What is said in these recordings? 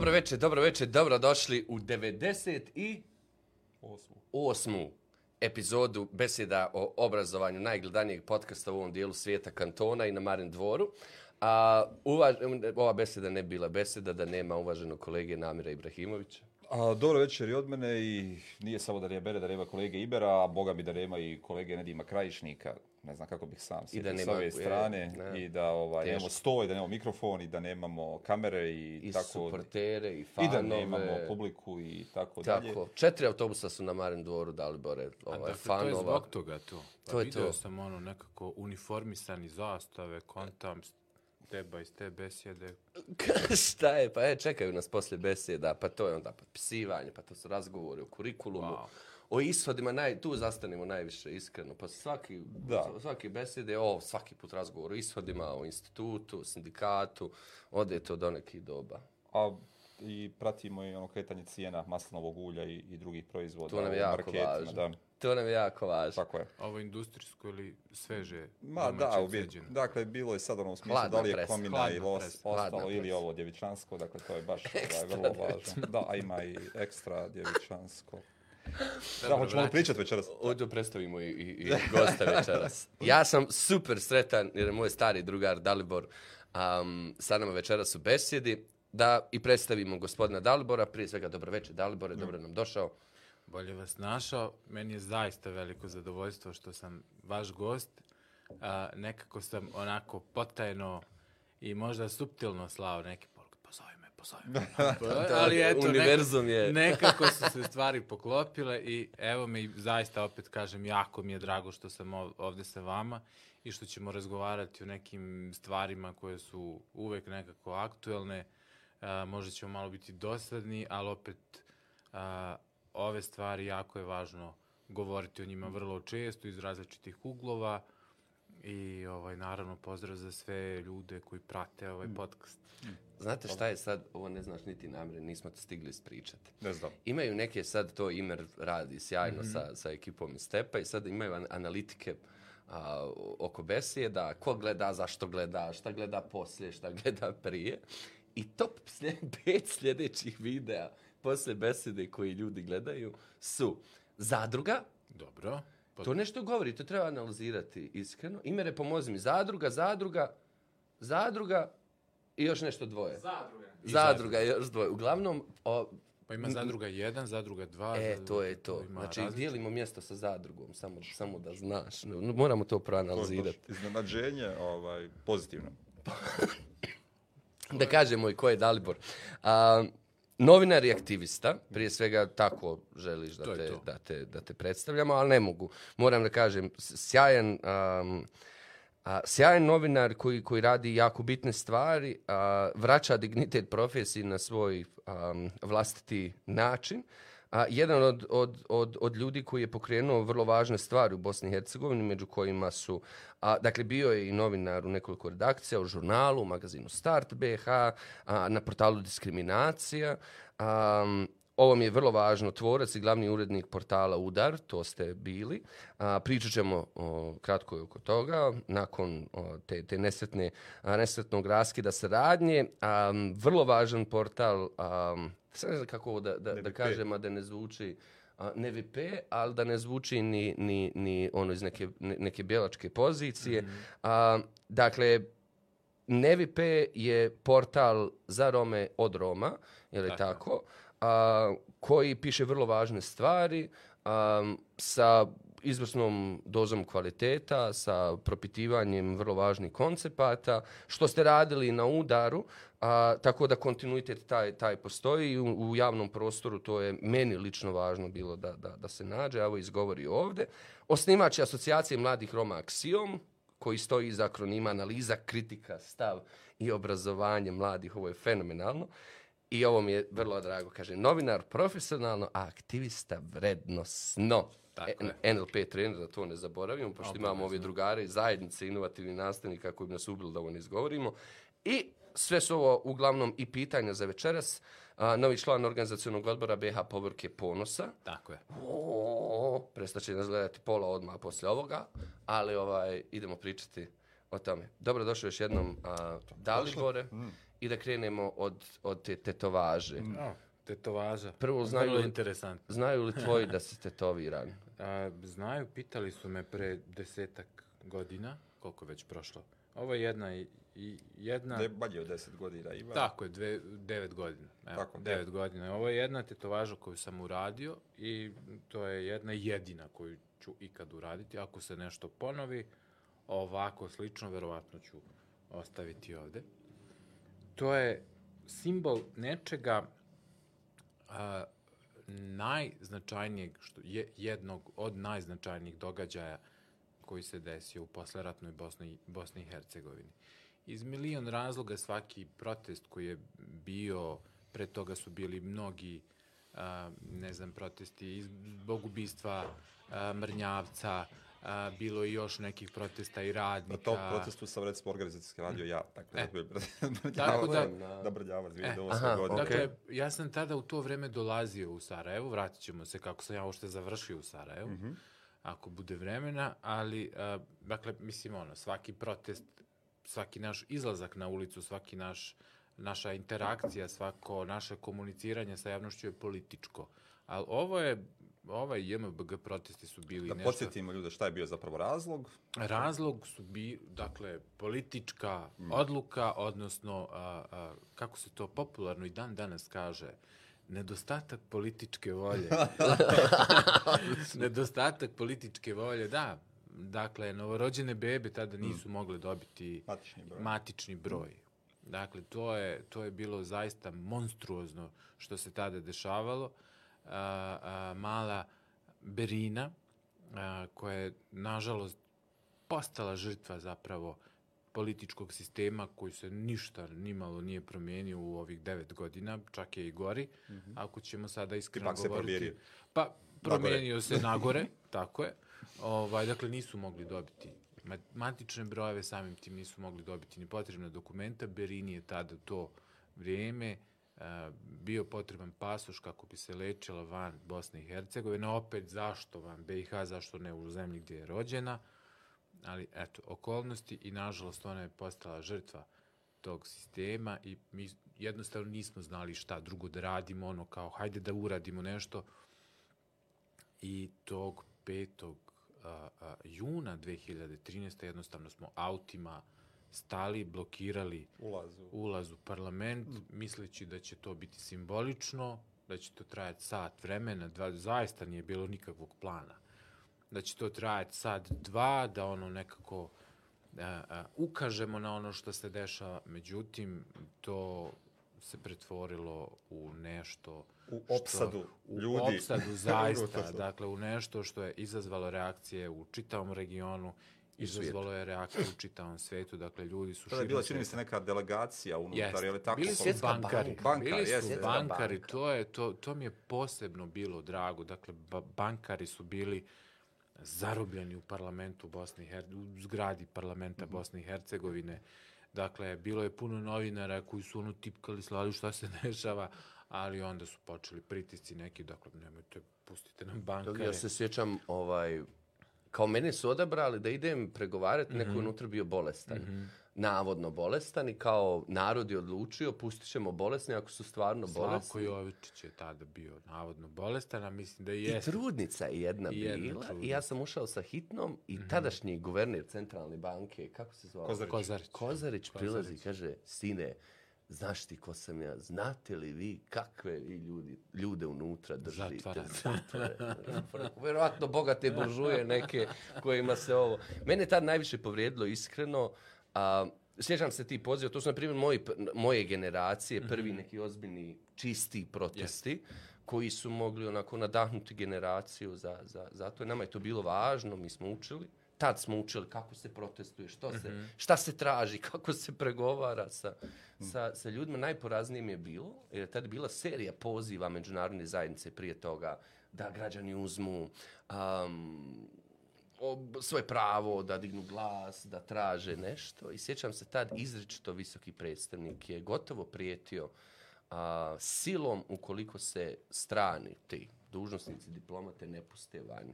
Dobro večer, dobro večer, dobro došli u 98. Osmu. epizodu beseda o obrazovanju najgledanijeg podcasta u ovom dijelu svijeta kantona i na Marin dvoru. A, uvaž, ova beseda ne bi bila beseda da nema uvaženog kolege Namira Ibrahimovića. A, dobro večer i od mene i nije samo da je bere da nema kolege Ibera, a boga mi da nema i kolege Nedima Krajišnika. Ne znam kako bih sam I da sjetio s ove je, strane ne. i da ovaj, nemamo stoj, da nemamo mikrofon i da nemamo kamere i, I tako. suportere, i I fanove. da nemamo publiku i tako, dalje. Tako, četiri autobusa su na Marin dvoru dali bore A ovaj, dakle, to je fanova. zbog toga to. Pa To je video to. sam ono nekako uniformisani zastave, kontam, teba iz te besjede. Šta je? Pa e, čekaju nas poslije beseda, pa to je onda potpisivanje, pa to su razgovori o kurikulumu. Wow. O ishodima, naj, tu zastanemo najviše, iskreno. Pa svaki, Da. svaki besede, o, svaki put razgovor o ishodima, o institutu, sindikatu, ode to do nekih doba. A i pratimo i ono kretanje cijena maslinovog ulja i, i drugih proizvoda To nam je jako marketima, važno. Da, To nam je jako važno. tako je. Ovo industrijsko ili sveže Ma da, u biti, ceđeno? dakle, bilo je sad ono u smislu Hladna da li je presa. komina i los. Hladna ostalo ili presa. ovo djevičansko, dakle to je baš ovaj, Ekstra vrlo važno. Da, a ima i ekstra djevičansko. Da, hoćemo li vraćaj. pričati večeras? Ovdje predstavimo i, i, i gosta večeras. Ja sam super sretan jer je moj stari drugar Dalibor um, sa nama večeras u besjedi da i predstavimo gospodina Dalibora. Prije svega dobro večer Dalibore, dobro nam došao. Bolje vas našao. Meni je zaista veliko zadovoljstvo što sam vaš gost. A, nekako sam onako potajno i možda suptilno slao neke poruke. Pozove me, pozove me. Pa, Ali eto, Univerzum nekako, je- nekako su se stvari poklopile i evo mi zaista opet kažem jako mi je drago što sam ov- ovdje sa vama i što ćemo razgovarati o nekim stvarima koje su uvek nekako aktuelne. A, možda ćemo malo biti dosadni, ali opet a, ove stvari jako je važno govoriti o njima vrlo često iz različitih uglova i ovaj naravno pozdrav za sve ljude koji prate ovaj podcast. Znate šta je sad, ovo ne znaš niti namre, nismo to stigli ispričati. Ne znam. Imaju neke sad, to Imer radi sjajno sa, sa ekipom iz Stepa i sad imaju an- analitike a, oko besjeda, ko gleda, zašto gleda, šta gleda poslije, šta gleda prije. I top slje, pet sljedećih videa poslije besede koji ljudi gledaju su Zadruga, Dobro. Pa, to nešto govori, to treba analizirati iskreno. Imere, pomozi mi, Zadruga, Zadruga, Zadruga i još nešto dvoje. zadruga. Zadruga, još dvoje. Uglavnom, o, Pa ima zadruga 1, zadruga 2. E, to je to. ima Znači, različite- dijelimo mjesto sa zadrugom, samo, samo da znaš. No, Moramo to To je baš proanalizirati. iznenađenje ovaj, pozitivno. Da kažemo i ko je Dalibor. A, novinar i aktivista, prije svega tako želiš da To te, to. da, te, da te predstavljamo, ali ne mogu. Moram da kažem, sjajan, am, a, sjajan novinar koji, koji radi jako bitne stvari, a, vraća dignitet profesiji na svoj am, vlastiti način. A, jedan od, od, od, od ljudi koji je pokrenuo vrlo važne stvari u Bosni i Hercegovini, među kojima su, a, dakle, bio je i novinar u nekoliko redakcija, u žurnalu, u magazinu Start BH, a, na portalu Diskriminacija. Am, ovo mi je vrlo važno, tvorac i glavni urednik portala Udar, to ste bili. A, pričat ćemo o, kratko oko toga, nakon o, te, te nesretne, a, nesretnog raskida saradnje. Am, vrlo važan portal, um, sad ne znam kako ovo da, da, da kažem, a da ne zvuči a, ne VP, ali da ne zvuči ni, ni, ni ono iz neke, ne- neke bjelačke pozicije. A, dakle, NVP je portal za Rome od Roma, je li tako? Tako. A, koji piše vrlo važne stvari a, sa izvrsnom dozom kvaliteta, sa propitivanjem vrlo važnih koncepata, što ste radili na udaru, a, tako da kontinuitet taj, taj postoji i u, u javnom prostoru to je meni lično važno bilo da, da, da se nađe, evo izgovori ovde. Osnivač je asocijacije mladih Roma Axiom, koji stoji iza akronima analiza, kritika, stav i obrazovanje mladih. Ovo je fenomenalno. I ovo mi je vrlo drago. Kaže, novinar profesionalno, a aktivista vrednosno. Tako E, NLP trener, da to ne zaboravimo, pošto imamo ove Obavezno. drugare iz zajednice inovativnih nastavnika koji bi nas ubili da ovo ne izgovorimo. I sve su ovo uglavnom i pitanja za večeras. A, novi član organizacijonog odbora BH Povorke Ponosa. Tako je. O, prestat će nas gledati pola odmah poslije ovoga, ali ovaj, idemo pričati o tome. Dobro došao još jednom a, Dalibore. I da krenemo od, od te tetovaže. O, tetovaža. Prvo, znaju li- interesantno. Znaju li tvoji da si tetoviran? A, znaju, pitali su me pre desetak godina, koliko već prošlo. Ovo je jedna i, i jedna... Da je manje od 10 godina ima. Tako je, dve, devet godina. Evo, Tako, devet godina. Ovo je jedna tetovaža koju sam uradio i to je jedna jedina koju ću ikad uraditi. Ako se nešto ponovi, ovako slično, verovatno ću ostaviti ovde. To je simbol nečega a, najznačajnijeg, što je jednog od najznačajnijih događaja koji se desio u posleratnoj Bosni, Bosni i Hercegovini. Iz milion razloga svaki protest koji je bio, pre toga su bili mnogi, a, ne znam, protesti zbog ubistva a, Mrnjavca, a, bilo je još nekih protesta i Na radnika. tom protestu sam recimo organizacijski radio ja. Tako da, E. bi- Tako da- da brnjava 2008. aha, godine. Dakle, ja sam tada u to vreme dolazio u Sarajevo, vratit ćemo se kako sam ja uopšte završio u Sarajevu, ako bude vremena, ali, a, dakle, mislim, ono, svaki protest, svaki naš izlazak na ulicu, svaki naš, naša interakcija, svako naše komuniciranje sa javnošću je političko. Ali ovo je, ovaj JMBG protesti su bili Da nešto... podsjetimo ljude šta je bio zapravo razlog. Razlog su bi, dakle, politička odluka, odnosno, a, a, kako se to popularno i dan danas kaže, nedostatak političke volje. nedostatak političke volje, da. Dakle, novorođene bebe tada nisu mogle dobiti Matični broj. matični broj. Dakle, to je, to je bilo zaista monstruozno što se tada dešavalo. A, a, mala Berina, a, koja je, nažalost, postala žrtva zapravo političkog sistema koji se ništa nimalo nije promijenio u ovih devet godina, čak je i gori, ako ćemo sada iskreno govoriti. promijenio. Pa, promijenio se nagore, tako je. Ovaj, dakle, nisu mogli dobiti ma- matične brojeve, samim tim nisu mogli dobiti ni potrebna dokumenta. Berini je tada to vrijeme bio potreban pasoš kako bi se lečila van Bosne i Hercegovine. Opet, zašto van BiH, zašto ne u zemlji gdje je rođena? Ali, eto, okolnosti i, nažalost, ona je postala žrtva tog sistema i mi jednostavno nismo znali šta drugo da radimo, ono kao, hajde da uradimo nešto. I tog 5. a, a, juna 2013. jednostavno smo autima stali, blokirali Ulazu. ulaz u parlament, misleći da će to biti simbolično, da će to trajati sat vremena, dva, zaista nije bilo nikakvog plana. Da će to trajati sat, dva, da ono nekako a, a, ukažemo na ono što se dešava, međutim, to se pretvorilo u nešto U što- opsadu u ljudi. opsadu zaista, dakle u nešto što je izazvalo reakcije u čitavom regionu, izazvalo je reakcije u čitavom svetu, dakle ljudi su To je bila, čini mi se, neka delegacija unutar, Jeste. je li tako? Bili su Svjetska bankari. banka. Banka, Bili su bankari. banka. To, je, to, to mi je posebno bilo drago. Dakle, ba bankari su bili zarobljeni u parlamentu Bosne i Her u zgradi parlamenta Mhm. Bosne i Hercegovine. Dakle, bilo je puno novinara koji su ono tipkali, slali šta se dešava, ali onda su počeli pritisci neki, dakle, nemojte, pustite nam bankare. Ja se sjećam, ovaj, kao mene su odabrali da idem pregovarati, neko je unutra bio bolestan. Navodno bolestan i kao narod je odlučio, pustit ćemo bolesni ako su stvarno Slavko bolesni. Jovičić je tada bio navodno bolestan, a mislim da i I trudnica je jedna I jedna bila i trudnica. ja sam ušao sa hitnom i tadašnji guverner centralne banke, kako se zvao? Kozarić. Kozarić. Kozarić prilazi i kaže, sine, znaš ti ko sam ja, znate li vi kakve vi ljudi, ljude unutra držite? Zatvore. Vjerovatno bogate buržuje neke kojima se ovo... Mene tad najviše povrijedilo iskreno, a, sjećam se ti poziva, to su na primjer moji, moje generacije, prvi neki ozbiljni čisti protesti, koji su mogli onako nadahnuti generaciju za, za, za to. Nama je to bilo važno, mi smo učili. Tad smo učili kako se protestuje, što se, šta se traži, kako se pregovara sa, sa, sa ljudima. Najporaznije mi je bilo, jer je tad bila serija poziva međunarodne zajednice prije toga da građani uzmu um, ob- svoje pravo da dignu glas, da traže nešto. I sjećam se tad izričito visoki predstavnik je gotovo prijetio a, silom ukoliko se strani ti dužnosnici, diplomate ne puste van.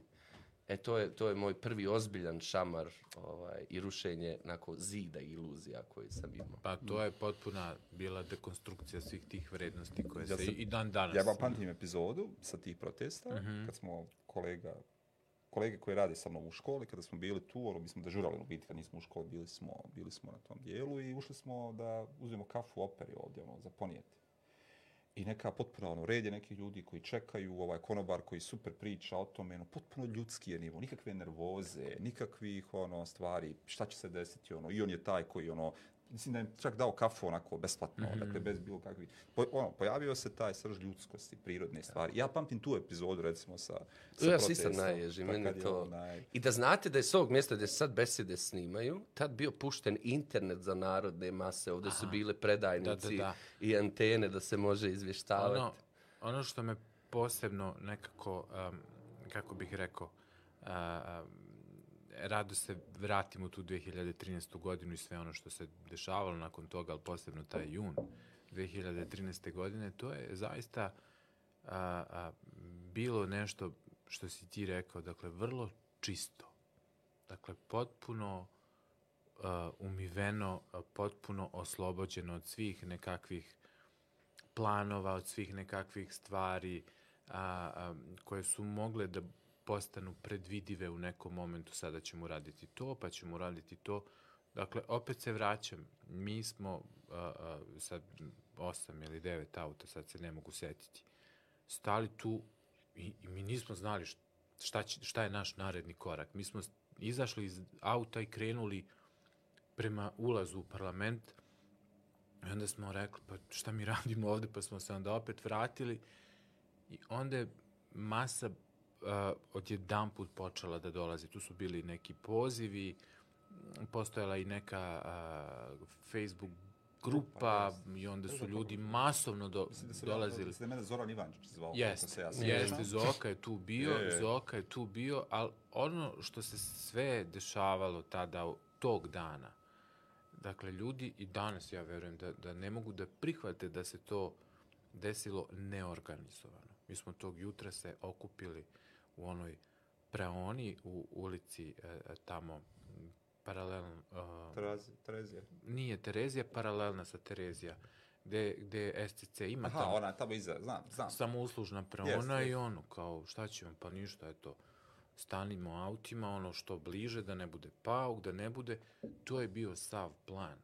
E, to je, to je moj prvi ozbiljan šamar ovaj, i rušenje nakon zida iluzija koji sam imao. Pa to je potpuna bila dekonstrukcija svih tih vrednosti koje Ja se sam- i dan danas... Ja pamtim epizodu sa tih protesta, kad smo kolega, kolege koji rade sa mnom u školi, kada smo bili tu, ono, mi smo dežurali u biti, kad nismo u školi, bili smo, bili smo na tom dijelu i ušli smo da uzmemo kafu u operi ovdje, ono, za ponijeti. I neka potpuno ono, red je nekih ljudi koji čekaju, ovaj konobar koji super priča o tome, ono, potpuno ljudski je nivo, nikakve nervoze, nikakvih ono, stvari, šta će se desiti, ono, i on je taj koji, ono, mislim da je čak dao kafu onako besplatno, mm -hmm. dakle bez bilo kakvih, po, ono, pojavio se taj srž ljudskosti, prirodne stvari. Ja pamtim tu epizodu, recimo, sa, sa Ja protestom, naježim, pa meni to... onaj- I da znate da je s ovog mjesta gdje se sad besede snimaju, tad bio pušten internet za narodne mase, ovdje su bile predajnici Da, da, da. i antene da se može izvještavati. Ono, ono što me posebno nekako, um, kako bih rekao, uh, um, rado se vratim u tu 2013. godinu i sve ono što se dešavalo nakon toga, ali posebno taj jun 2013. godine, to je zaista a, a, bilo nešto što si ti rekao, dakle, vrlo čisto. Dakle, potpuno a, umiveno, a, potpuno oslobođeno od svih nekakvih planova, od svih nekakvih stvari a, a, koje su mogle da postanu predvidive u nekom momentu. Sada ćemo raditi to, pa ćemo raditi to. Dakle, opet se vraćam. Mi smo a, a, sad osam ili devet auta, sad se ne mogu setiti, stali tu i, i mi nismo znali št- šta, će, šta je naš naredni korak. Mi smo izašli iz auta i krenuli prema ulazu u parlament i onda smo rekli, pa šta mi radimo ovde, pa smo se onda opet vratili i onda je masa odjedan put počela da dolazi. Tu su bili neki pozivi, postojala i neka uh, Facebook grupa i onda su ljudi masovno do, Mislim da se dolazili. Mislim da mene Zoran Ivančić zvao. Jeste, ja jeste. Zoka je tu bio, Je, je. Zoka je tu bio, ali ono što se sve dešavalo tada, tog dana, dakle, ljudi i danas, ja verujem, da, da ne mogu da prihvate da se to desilo neorganizovano. Mi smo tog jutra se okupili u onoj preoni u ulici e, e, tamo paralelno, Terazi- Terezija. nije Terezija, paralelna sa Terezija, gde, gde SCC ima Aha, tamo ona tamo iza, znam, znam. samouslužna preona Jeste, i jeste. ono, kao, šta ćemo, pa ništa, eto, stanimo autima, ono što bliže, da ne bude pauk, da ne bude, to je bio sav plan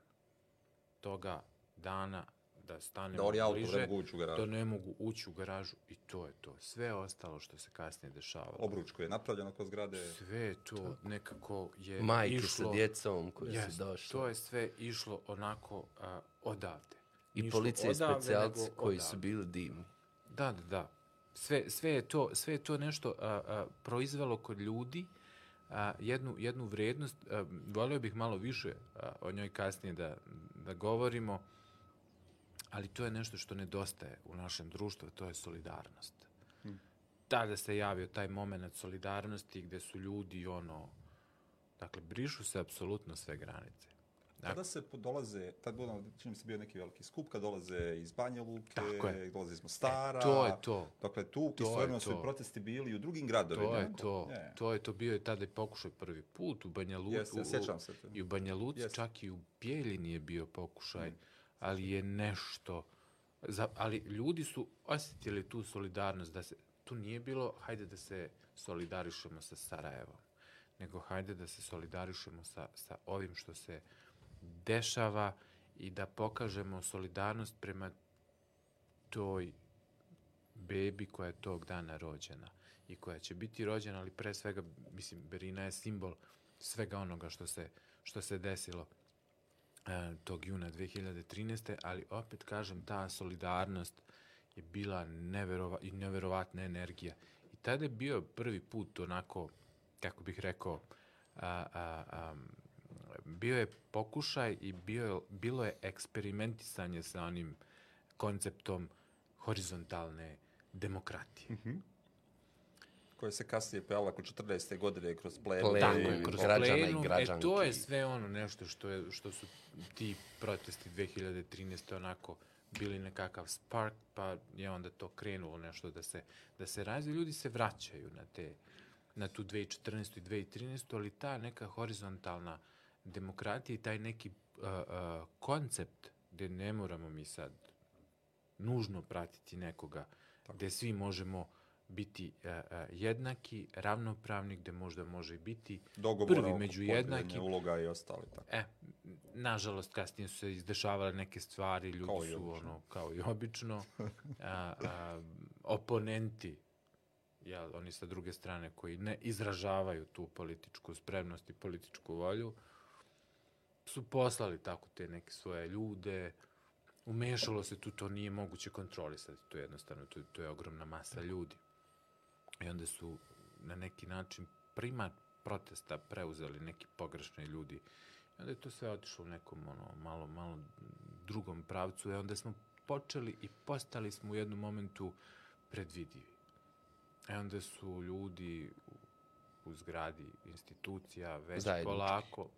toga dana da stanemo Da oni auto bliže, u garažu. da ne mogu ući u garažu i to je to. Sve ostalo što se kasnije dešavalo. Obruč koji je napravljeno kroz zgrade. Sve je to nekako je Majke išlo... sa djecom koje Jest, su došle. To je sve išlo onako a, odavde. I policije odavde, specijalci koji su odavde. bili divni. Da, da, da. Sve, sve, je, to, sve je to nešto a, a, proizvelo kod ljudi a, jednu, jednu vrednost. A, volio bih malo više a, o njoj kasnije da, da govorimo, ali to je nešto što nedostaje u našem društvu, to je solidarnost. Tada se javio taj moment solidarnosti gde su ljudi ono, dakle, brišu se apsolutno sve granice. Kada se dolaze, tad bilo, čini mi se bio neki veliki skup, kad dolaze iz Banja Luke, Tako je. dolaze iz Mostara. to je to. Dakle, tu To istovremeno su i protesti bili u drugim gradovima. To je to. Je. To je to bio je tada i pokušaj prvi put u Banja Luci. Jeste, ja sjećam se to. I u Banja Luci, Jeste. čak i u Bijeljini je bio pokušaj, ali je nešto... Za, ali ljudi su osjetili tu solidarnost, da se, tu nije bilo, hajde da se solidarišemo sa Sarajevom, nego hajde da se solidarišemo sa, sa ovim što se dešava i da pokažemo solidarnost prema toj bebi koja je tog dana rođena i koja će biti rođena, ali pre svega, mislim, Berina je simbol svega onoga što se, što se desilo tog juna 2013. Ali opet kažem, ta solidarnost je bila neverova, i neverovatna energija. I tada je bio prvi put onako, kako bih rekao, a, a, a, bio je pokušaj i bio, bilo je eksperimentisanje sa onim konceptom horizontalne demokratije. Koje se kasnije pojavila oko 14. godine kroz. Plenum. Tako i kroz građana i plenum, e, to je sve ono nešto što, je, što su ti protesti 2013. onako bili nekakav spark, pa je onda to krenulo nešto da se, da se razvije. Ljudi se vraćaju na te, na tu 2014. i 2013. ali ta neka horizontalna demokratija i taj neki uh, uh, koncept gde ne moramo mi sad nužno pratiti nekoga, Tako. gde svi možemo biti uh, uh, jednaki, ravnopravni, gde možda može biti Dogovora prvi među jednakim. uloga i ostali. Tako. E, nažalost, kasnije su se izdešavale neke stvari, ljudi Kao su ono, kao i obično, a, a, oponenti, jel, oni sa druge strane koji ne izražavaju tu političku spremnost i političku volju, su poslali tako te neke svoje ljude, umešalo se tu, to nije moguće kontrolisati, to je jednostavno, to, to je ogromna masa ljudi. I onda su na neki način primat protesta preuzeli neki pogrešni ljudi. I onda je to sve otišlo u nekom ono, malo, malo drugom pravcu i onda smo počeli i postali smo u jednom momentu predvidivi. E onda su ljudi u, u zgradi institucija već Zajednički. polako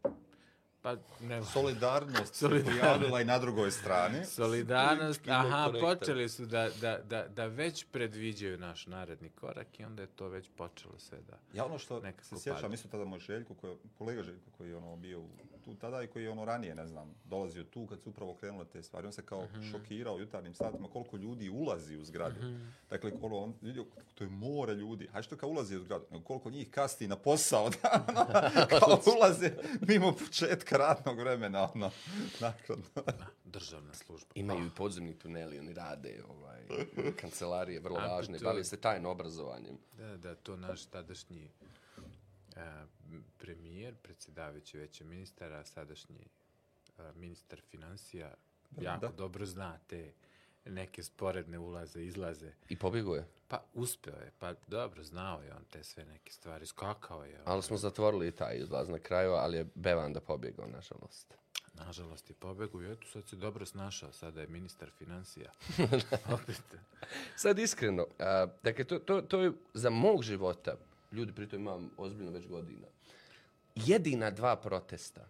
pa ne Solidarnost se Solidarnost. pojavila i na drugoj strani. Solidarnost, aha, počeli su da, da, da, da već predviđaju naš naredni korak i onda je to već počelo sve da... Ja ono što se sjećam, isto tada moj Željko, koji, kolega Željko koji je ono bio u- tu tada i koji je ono ranije, ne znam, dolazio tu kad su upravo krenule te stvari. On se kao Mhm. šokirao u jutarnjim satima koliko ljudi ulazi u zgradu. Dakle, ono, on vidio, to je more ljudi. Hajde što kao ulazi u zgradu, nego koliko njih kasni na posao, da, ono, kao ulaze mimo početka radnog vremena, ono, nakon. Državna služba. Imaju i podzemni tuneli, oni rade ovaj, kancelarije, vrlo A, važne, to- bave se tajno obrazovanjem. Da, da, to naš tadašnji a, premijer, predsjedavajući veće ministara, sadašnji a, ministar financija, jako da. dobro zna te neke sporedne ulaze, izlaze. I pobjegao je. Pa uspeo je, pa dobro, znao je on te sve neke stvari, skakao je. Ali smo zatvorili i taj izlaz na kraju, ali je Bevanda pobjegao, nažalost. Nažalost je pobegao i eto sad se dobro snašao, sada je ministar financija. Opet. Sad iskreno, a, dakle, to, to, to je za mog života, ljudi pritom imam ozbiljno već godina, jedina dva protesta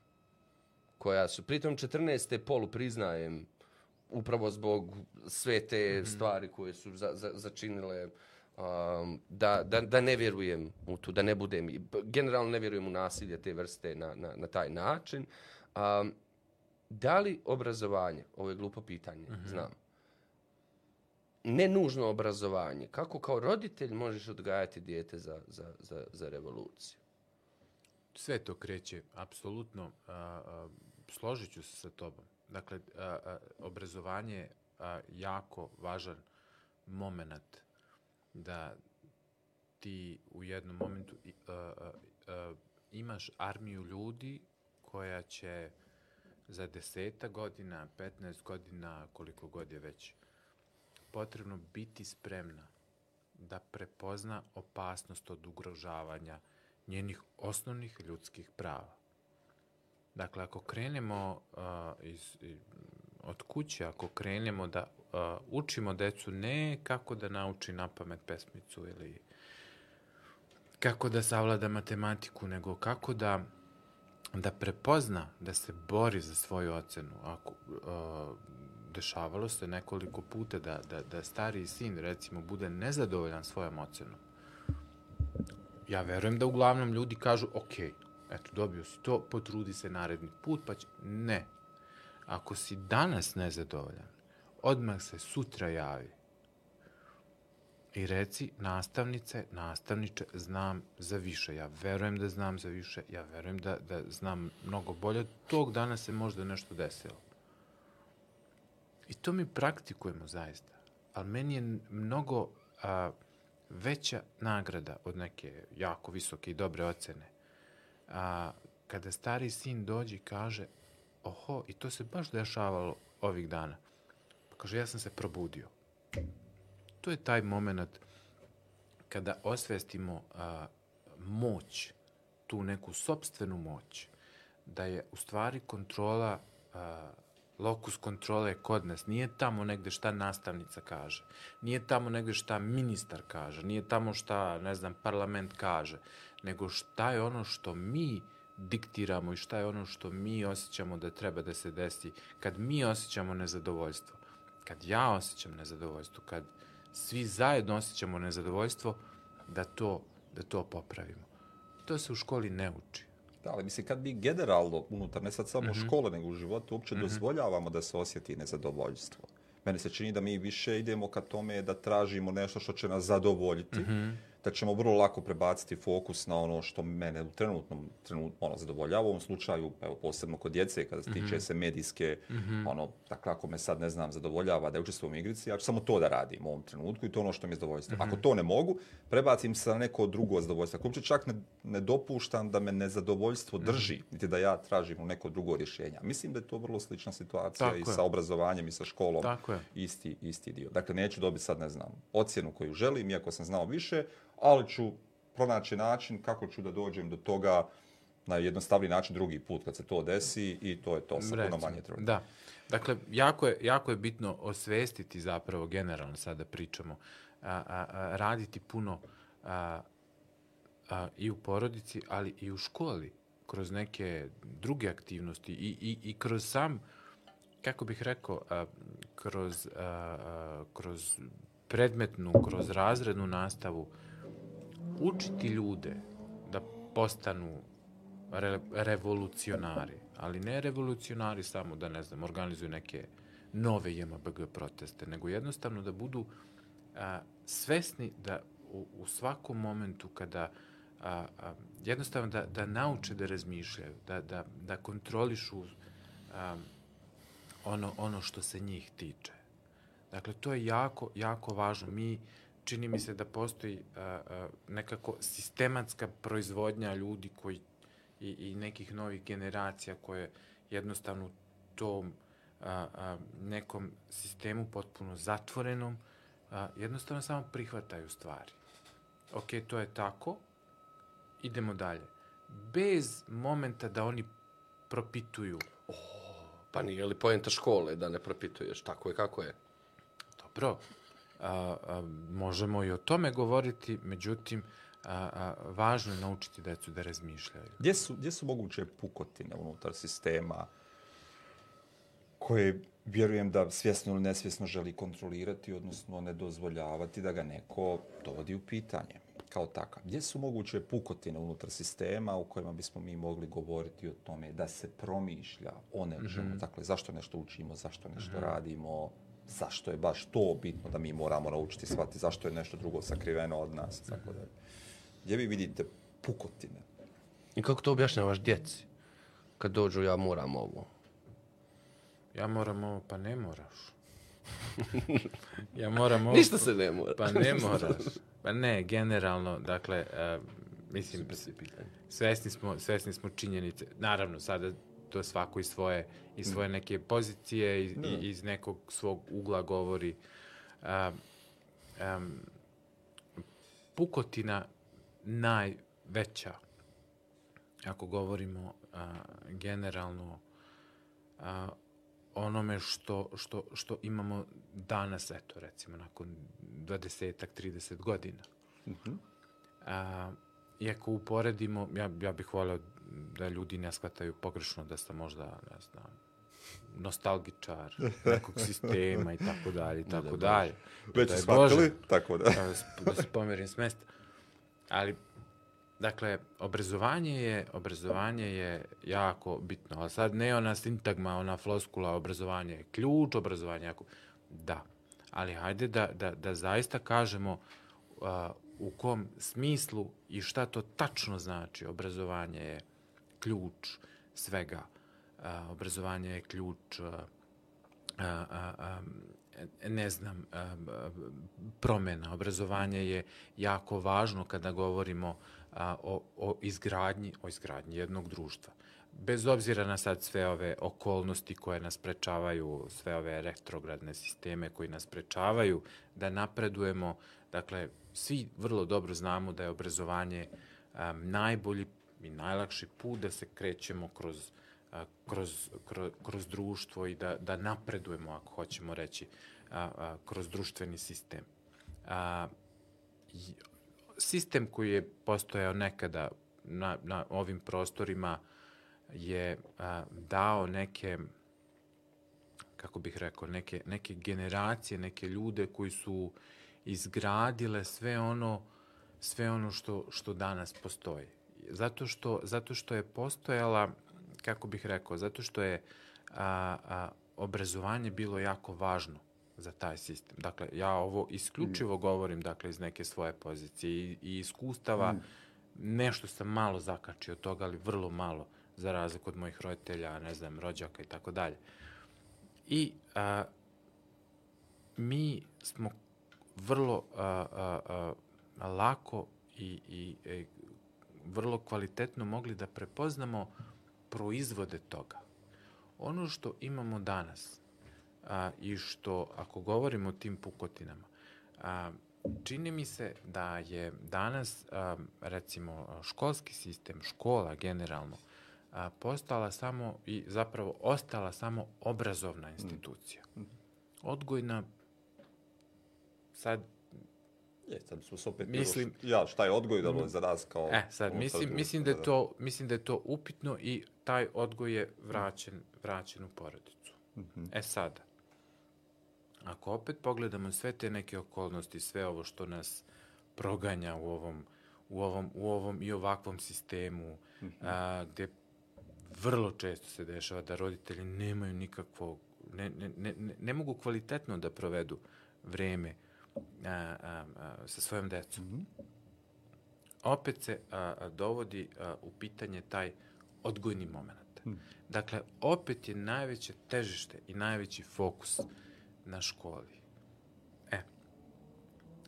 koja su, pritom 14. polu priznajem, upravo zbog sve te stvari koje su za, za, začinile um, da, da, da ne vjerujem u tu, da ne budem, generalno ne vjerujem u nasilje te vrste na, na, na taj način. Um, da li obrazovanje, ovo je glupo pitanje, znam, ne nužno obrazovanje, kako kao roditelj možeš odgajati dijete za, za, za, za revoluciju? Sve to kreće, apsolutno, a, a, složit ću se sa tobom. Dakle, a, a, obrazovanje je jako važan moment da ti u jednom momentu a, a, a, imaš armiju ljudi koja će za deseta godina, 15 godina, koliko god je već, potrebno biti spremna da prepozna opasnost od ugrožavanja njenih osnovnih ljudskih prava. Dakle, ako krenemo uh, iz, od kuće, ako krenemo da uh, učimo decu ne kako da nauči na pamet pesmicu ili kako da savlada matematiku, nego kako da da prepozna da se bori za svoju ocenu. Ako, uh, dešavalo se nekoliko puta da, da, da stariji sin, recimo, bude nezadovoljan svojom ocenom. Ja verujem da uglavnom ljudi kažu, ok, eto, dobio si to, potrudi se naredni put, pa će... Ne. Ako si danas nezadovoljan, odmah se sutra javi i reci nastavnice, nastavniče, znam za više. Ja verujem da znam za više, ja verujem da, da znam mnogo bolje. Tog dana se možda nešto desilo. I to mi praktikujemo zaista. Ali meni je mnogo a, veća nagrada od neke jako visoke i dobre ocene. A, kada stari sin dođe i kaže, oho, i to se baš dešavalo ovih dana. Pa kaže, ja sam se probudio to je taj moment kada osvestimo a, moć, tu neku sobstvenu moć, da je u stvari kontrola, a, lokus kontrole je kod nas. Nije tamo negde šta nastavnica kaže, nije tamo negde šta ministar kaže, nije tamo šta, ne znam, parlament kaže, nego šta je ono što mi diktiramo i šta je ono što mi osjećamo da treba da se desi kad mi osjećamo nezadovoljstvo kad ja osjećam nezadovoljstvo, kad svi zajedno osjećamo nezadovoljstvo, da to da to popravimo. To se u školi ne uči. Da, ali mislim, kad mi generalno unutar, ne sad samo škole, nego u životu, uopće dozvoljavamo da se osjeti nezadovoljstvo. Meni se čini da mi više idemo ka tome da tražimo nešto što će nas zadovoljiti, da ćemo vrlo lako prebaciti fokus na ono što mene u trenutnom trenutno ono zadovoljava. U ovom slučaju, evo posebno kod djece, kada se tiče se medijske, ono, dakle ako me sad ne znam zadovoljava da učestvujem u igrici, ja ću samo to da radim u ovom trenutku i to je ono što mi je zadovoljstvo. Ako to ne mogu, prebacim se na neko drugo zadovoljstvo. Ako uopće čak ne, ne dopuštam da me nezadovoljstvo drži, niti da ja tražim neko drugo rješenje. Mislim da je to vrlo slična situacija Tako i je. sa obrazovanjem i sa školom. Tako je. Isti, isti dio. Dakle, neću dobiti sad, ne znam, ocjenu koju želim, iako sam znao više, ali ću pronaći način kako ću da dođem do toga na jednostavni način drugi put kad se to desi i to je to sa puno manje truda. Da. Dakle, jako je, jako je bitno osvestiti zapravo, generalno sada pričamo, a, a, a, raditi puno a, a, i u porodici, ali i u školi, kroz neke druge aktivnosti i, i, i kroz sam, kako bih rekao, a, kroz, a, a, kroz predmetnu, kroz razrednu nastavu, učiti ljude da postanu re, revolucionari, ali ne revolucionari samo da, ne znam, organizuju neke nove JMBG proteste, nego jednostavno da budu a, svesni da u, u svakom momentu kada a, a, jednostavno da, da nauče da razmišljaju, da, da, da kontrolišu a, ono, ono što se njih tiče. Dakle, to je jako, jako važno. Mi, čini mi se da postoji a, a, nekako sistematska proizvodnja ljudi koji i, i nekih novih generacija koje jednostavno tom a, a, nekom sistemu potpuno zatvorenom a, jednostavno samo prihvataju stvari. Ok, to je tako, idemo dalje. Bez momenta da oni propituju Pa nije li poenta škole da ne propituješ tako je kako je? Dobro, a, a, možemo i o tome govoriti, međutim, a, a, važno je naučiti decu da razmišljaju. Gdje su, gdje su moguće pukotine unutar sistema koje vjerujem da svjesno ili nesvjesno želi kontrolirati, odnosno ne dozvoljavati da ga neko dovodi u pitanje kao takav. Gdje su moguće pukotine unutar sistema u kojima bismo mi mogli govoriti o tome da se promišlja o nečemu, Mhm. dakle zašto nešto učimo, zašto nešto radimo, zašto je baš to bitno da mi moramo naučiti shvatiti, zašto je nešto drugo sakriveno od nas, tako dalje. Gdje vi vidite pukotine? I kako to objašnjavaš djeci? Kad dođu ja moram ovo. Ja moram ovo, pa ne moraš. ja moram ovo, Ništa se ne mora. pa ne moraš. Pa ne, generalno, dakle, uh, mislim, svesni smo, svesni smo činjenice. Naravno, sada to svako iz svoje, iz svoje neke pozicije, iz, i- iz nekog svog ugla govori. Um, um, pukotina najveća, ako govorimo a, generalno a, onome što, što, što imamo danas, eto, recimo, nakon 20-ak, 30 godina. A, iako uporedimo, ja, ja bih voleo da ljudi ne shvataju pogrešno da sam možda, ne znam, nostalgičar nekog sistema i tako dalje i tako dalje. Već Bože shvatili, tako da. da se, da se pomerim s mesta. Ali, dakle, obrazovanje je, obrazovanje je jako bitno. A sad ne ona sintagma, ona floskula, obrazovanje je ključ, obrazovanje je jako... Da, ali hajde da, da, da zaista kažemo a, u kom smislu i šta to tačno znači. Obrazovanje je ključ svega. A, obrazovanje je ključ a, a, a, ne znam, a, promena. Obrazovanje je jako važno kada govorimo a, o, o izgradnji, o izgradnji jednog društva. Bez obzira na sad sve ove okolnosti koje nas prečavaju, sve ove retrogradne sisteme koji nas prečavaju da napredujemo, dakle, svi vrlo dobro znamo da je obrazovanje a, najbolji i najlakši put da se krećemo kroz kroz, kroz, kroz društvo i da, da napredujemo, ako hoćemo reći, a, a, kroz društveni sistem. A, sistem koji je postojao nekada na, na ovim prostorima je a, dao neke kako bih rekao, neke, neke generacije, neke ljude koji su izgradile sve ono, sve ono što, što danas postoji. Zato što, zato što je postojala, kako bih rekao, zato što je a, a, obrazovanje bilo jako važno za taj sistem. Dakle, ja ovo isključivo mm. govorim dakle, iz neke svoje pozicije i, i iskustava. Mm. Nešto sam malo zakačio od toga, ali vrlo malo za razliku od mojih roditelja, ne znam, rođaka i tako dalje. I a, mi smo vrlo a, a, a, lako i, i e, vrlo kvalitetno mogli da prepoznamo proizvode toga. Ono što imamo danas a, i što, ako govorimo o tim pukotinama, a, čini mi se da je danas, a, recimo, školski sistem, škola generalno, a, postala samo i zapravo ostala samo obrazovna institucija. Mm. Odgojna, sad Je, sad su se opet mislim, bilo, ja, šta je odgoj da mm. za nas kao... E, sad, mislim, mislim, da je to, mislim da je to upitno i taj odgoj je vraćen, vraćen u porodicu. Mm -hmm. E sada, ako opet pogledamo sve te neke okolnosti, sve ovo što nas proganja u ovom, u ovom, u ovom i ovakvom sistemu, mm -hmm. a, gde vrlo često se dešava da roditelji nemaju nikakvo, ne, ne, ne, ne mogu kvalitetno da provedu vreme a, a, a, sa svojom decom. Mm -hmm. Opet se a, a, dovodi a, u pitanje taj odgojni moment. Mm. Dakle, opet je najveće težište i najveći fokus na školi. E,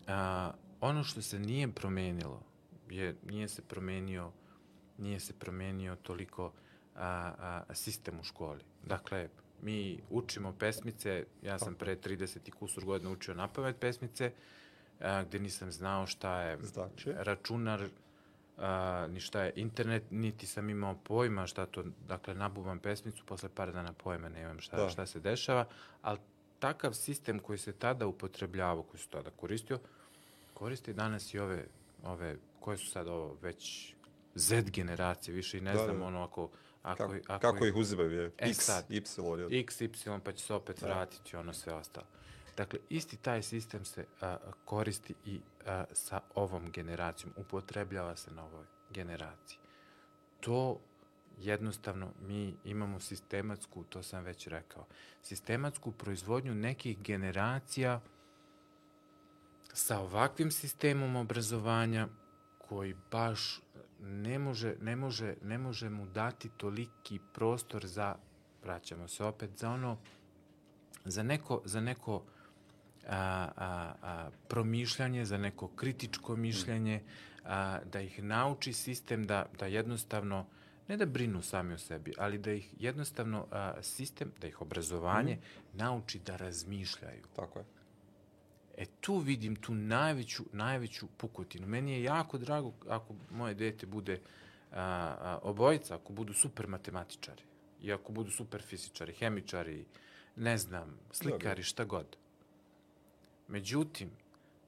a, ono što se nije promenilo, je, nije se promenio nije se promenio toliko a, a, sistem u školi. Dakle, mi učimo pesmice, ja sam pre 30 i kusur godina učio na pamet pesmice, a, gde nisam znao šta je znači? računar, a, ni šta je internet, niti sam imao pojma šta to, dakle, nabuvam pesmicu, posle par dana pojma nemam šta, da. šta se dešava, ali takav sistem koji se tada upotrebljavao, koji se tada koristio, koristi danas i ove, ove koje su sad ovo već Z generacije, više i ne da, znam, da. ono, ako Ako, kako, ako, kako ih uzimaju je? E X, sad, Y. Je. X, Y, pa će se opet da. vratiti ono sve ostalo. Dakle, isti taj sistem se a, koristi i a, sa ovom generacijom, upotrebljava se na ovoj generaciji. To jednostavno mi imamo sistematsku, to sam već rekao, sistematsku proizvodnju nekih generacija sa ovakvim sistemom obrazovanja koji baš ne može, ne može, ne može mu dati toliki prostor za, vraćamo se opet, za ono, za neko, za neko a, a, a, promišljanje, za neko kritičko mišljenje, a, da ih nauči sistem da, da jednostavno, ne da brinu sami o sebi, ali da ih jednostavno a, sistem, da ih obrazovanje mm. nauči da razmišljaju. Tako je. E tu vidim tu najveću, najveću pukotinu. Meni je jako drago ako moje dete bude a, a, obojica, ako budu super matematičari i ako budu super fizičari, hemičari, ne znam, slikari, šta god. Međutim,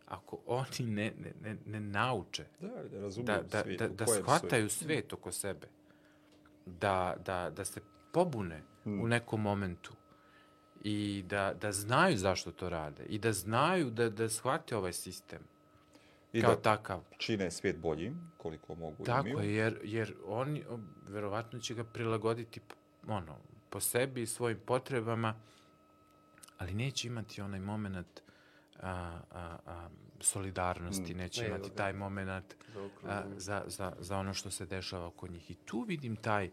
ako oni ne, ne, ne, ne nauče da, da, da, da, da, da shvataju svet oko sebe, da, da, da se pobune hmm. u nekom momentu, i da, da znaju zašto to rade i da znaju da, da shvate ovaj sistem I kao da takav. čine svijet boljim, koliko mogu Tako i je, jer, jer oni verovatno će ga prilagoditi ono, po sebi i svojim potrebama, ali neće imati onaj moment a, a, a, solidarnosti, mm. neće ne, imati taj moment a, za, za, za ono što se dešava oko njih. I tu vidim taj,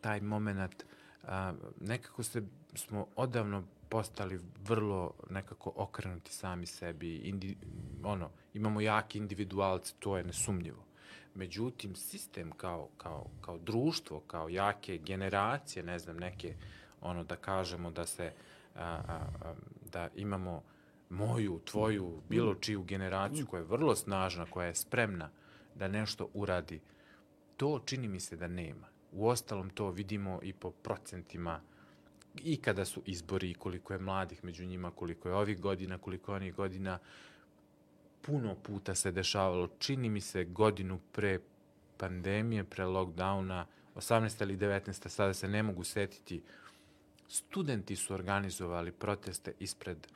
taj moment a, nekako se smo odavno postali vrlo nekako okrenuti sami sebi, indi, ono, imamo jaki individualce, to je nesumnjivo. Međutim, sistem kao, kao, kao društvo, kao jake generacije, ne znam, neke, ono, da kažemo da se, a, a, a, da imamo moju, tvoju, bilo čiju generaciju koja je vrlo snažna, koja je spremna da nešto uradi, to čini mi se da nema. U ostalom to vidimo i po procentima i kada su izbori i koliko je mladih među njima, koliko je ovih godina, koliko je onih godina, puno puta se dešavalo, čini mi se godinu pre pandemije, pre lockdowna, 18. ili 19. sada se ne mogu setiti, studenti su organizovali proteste ispred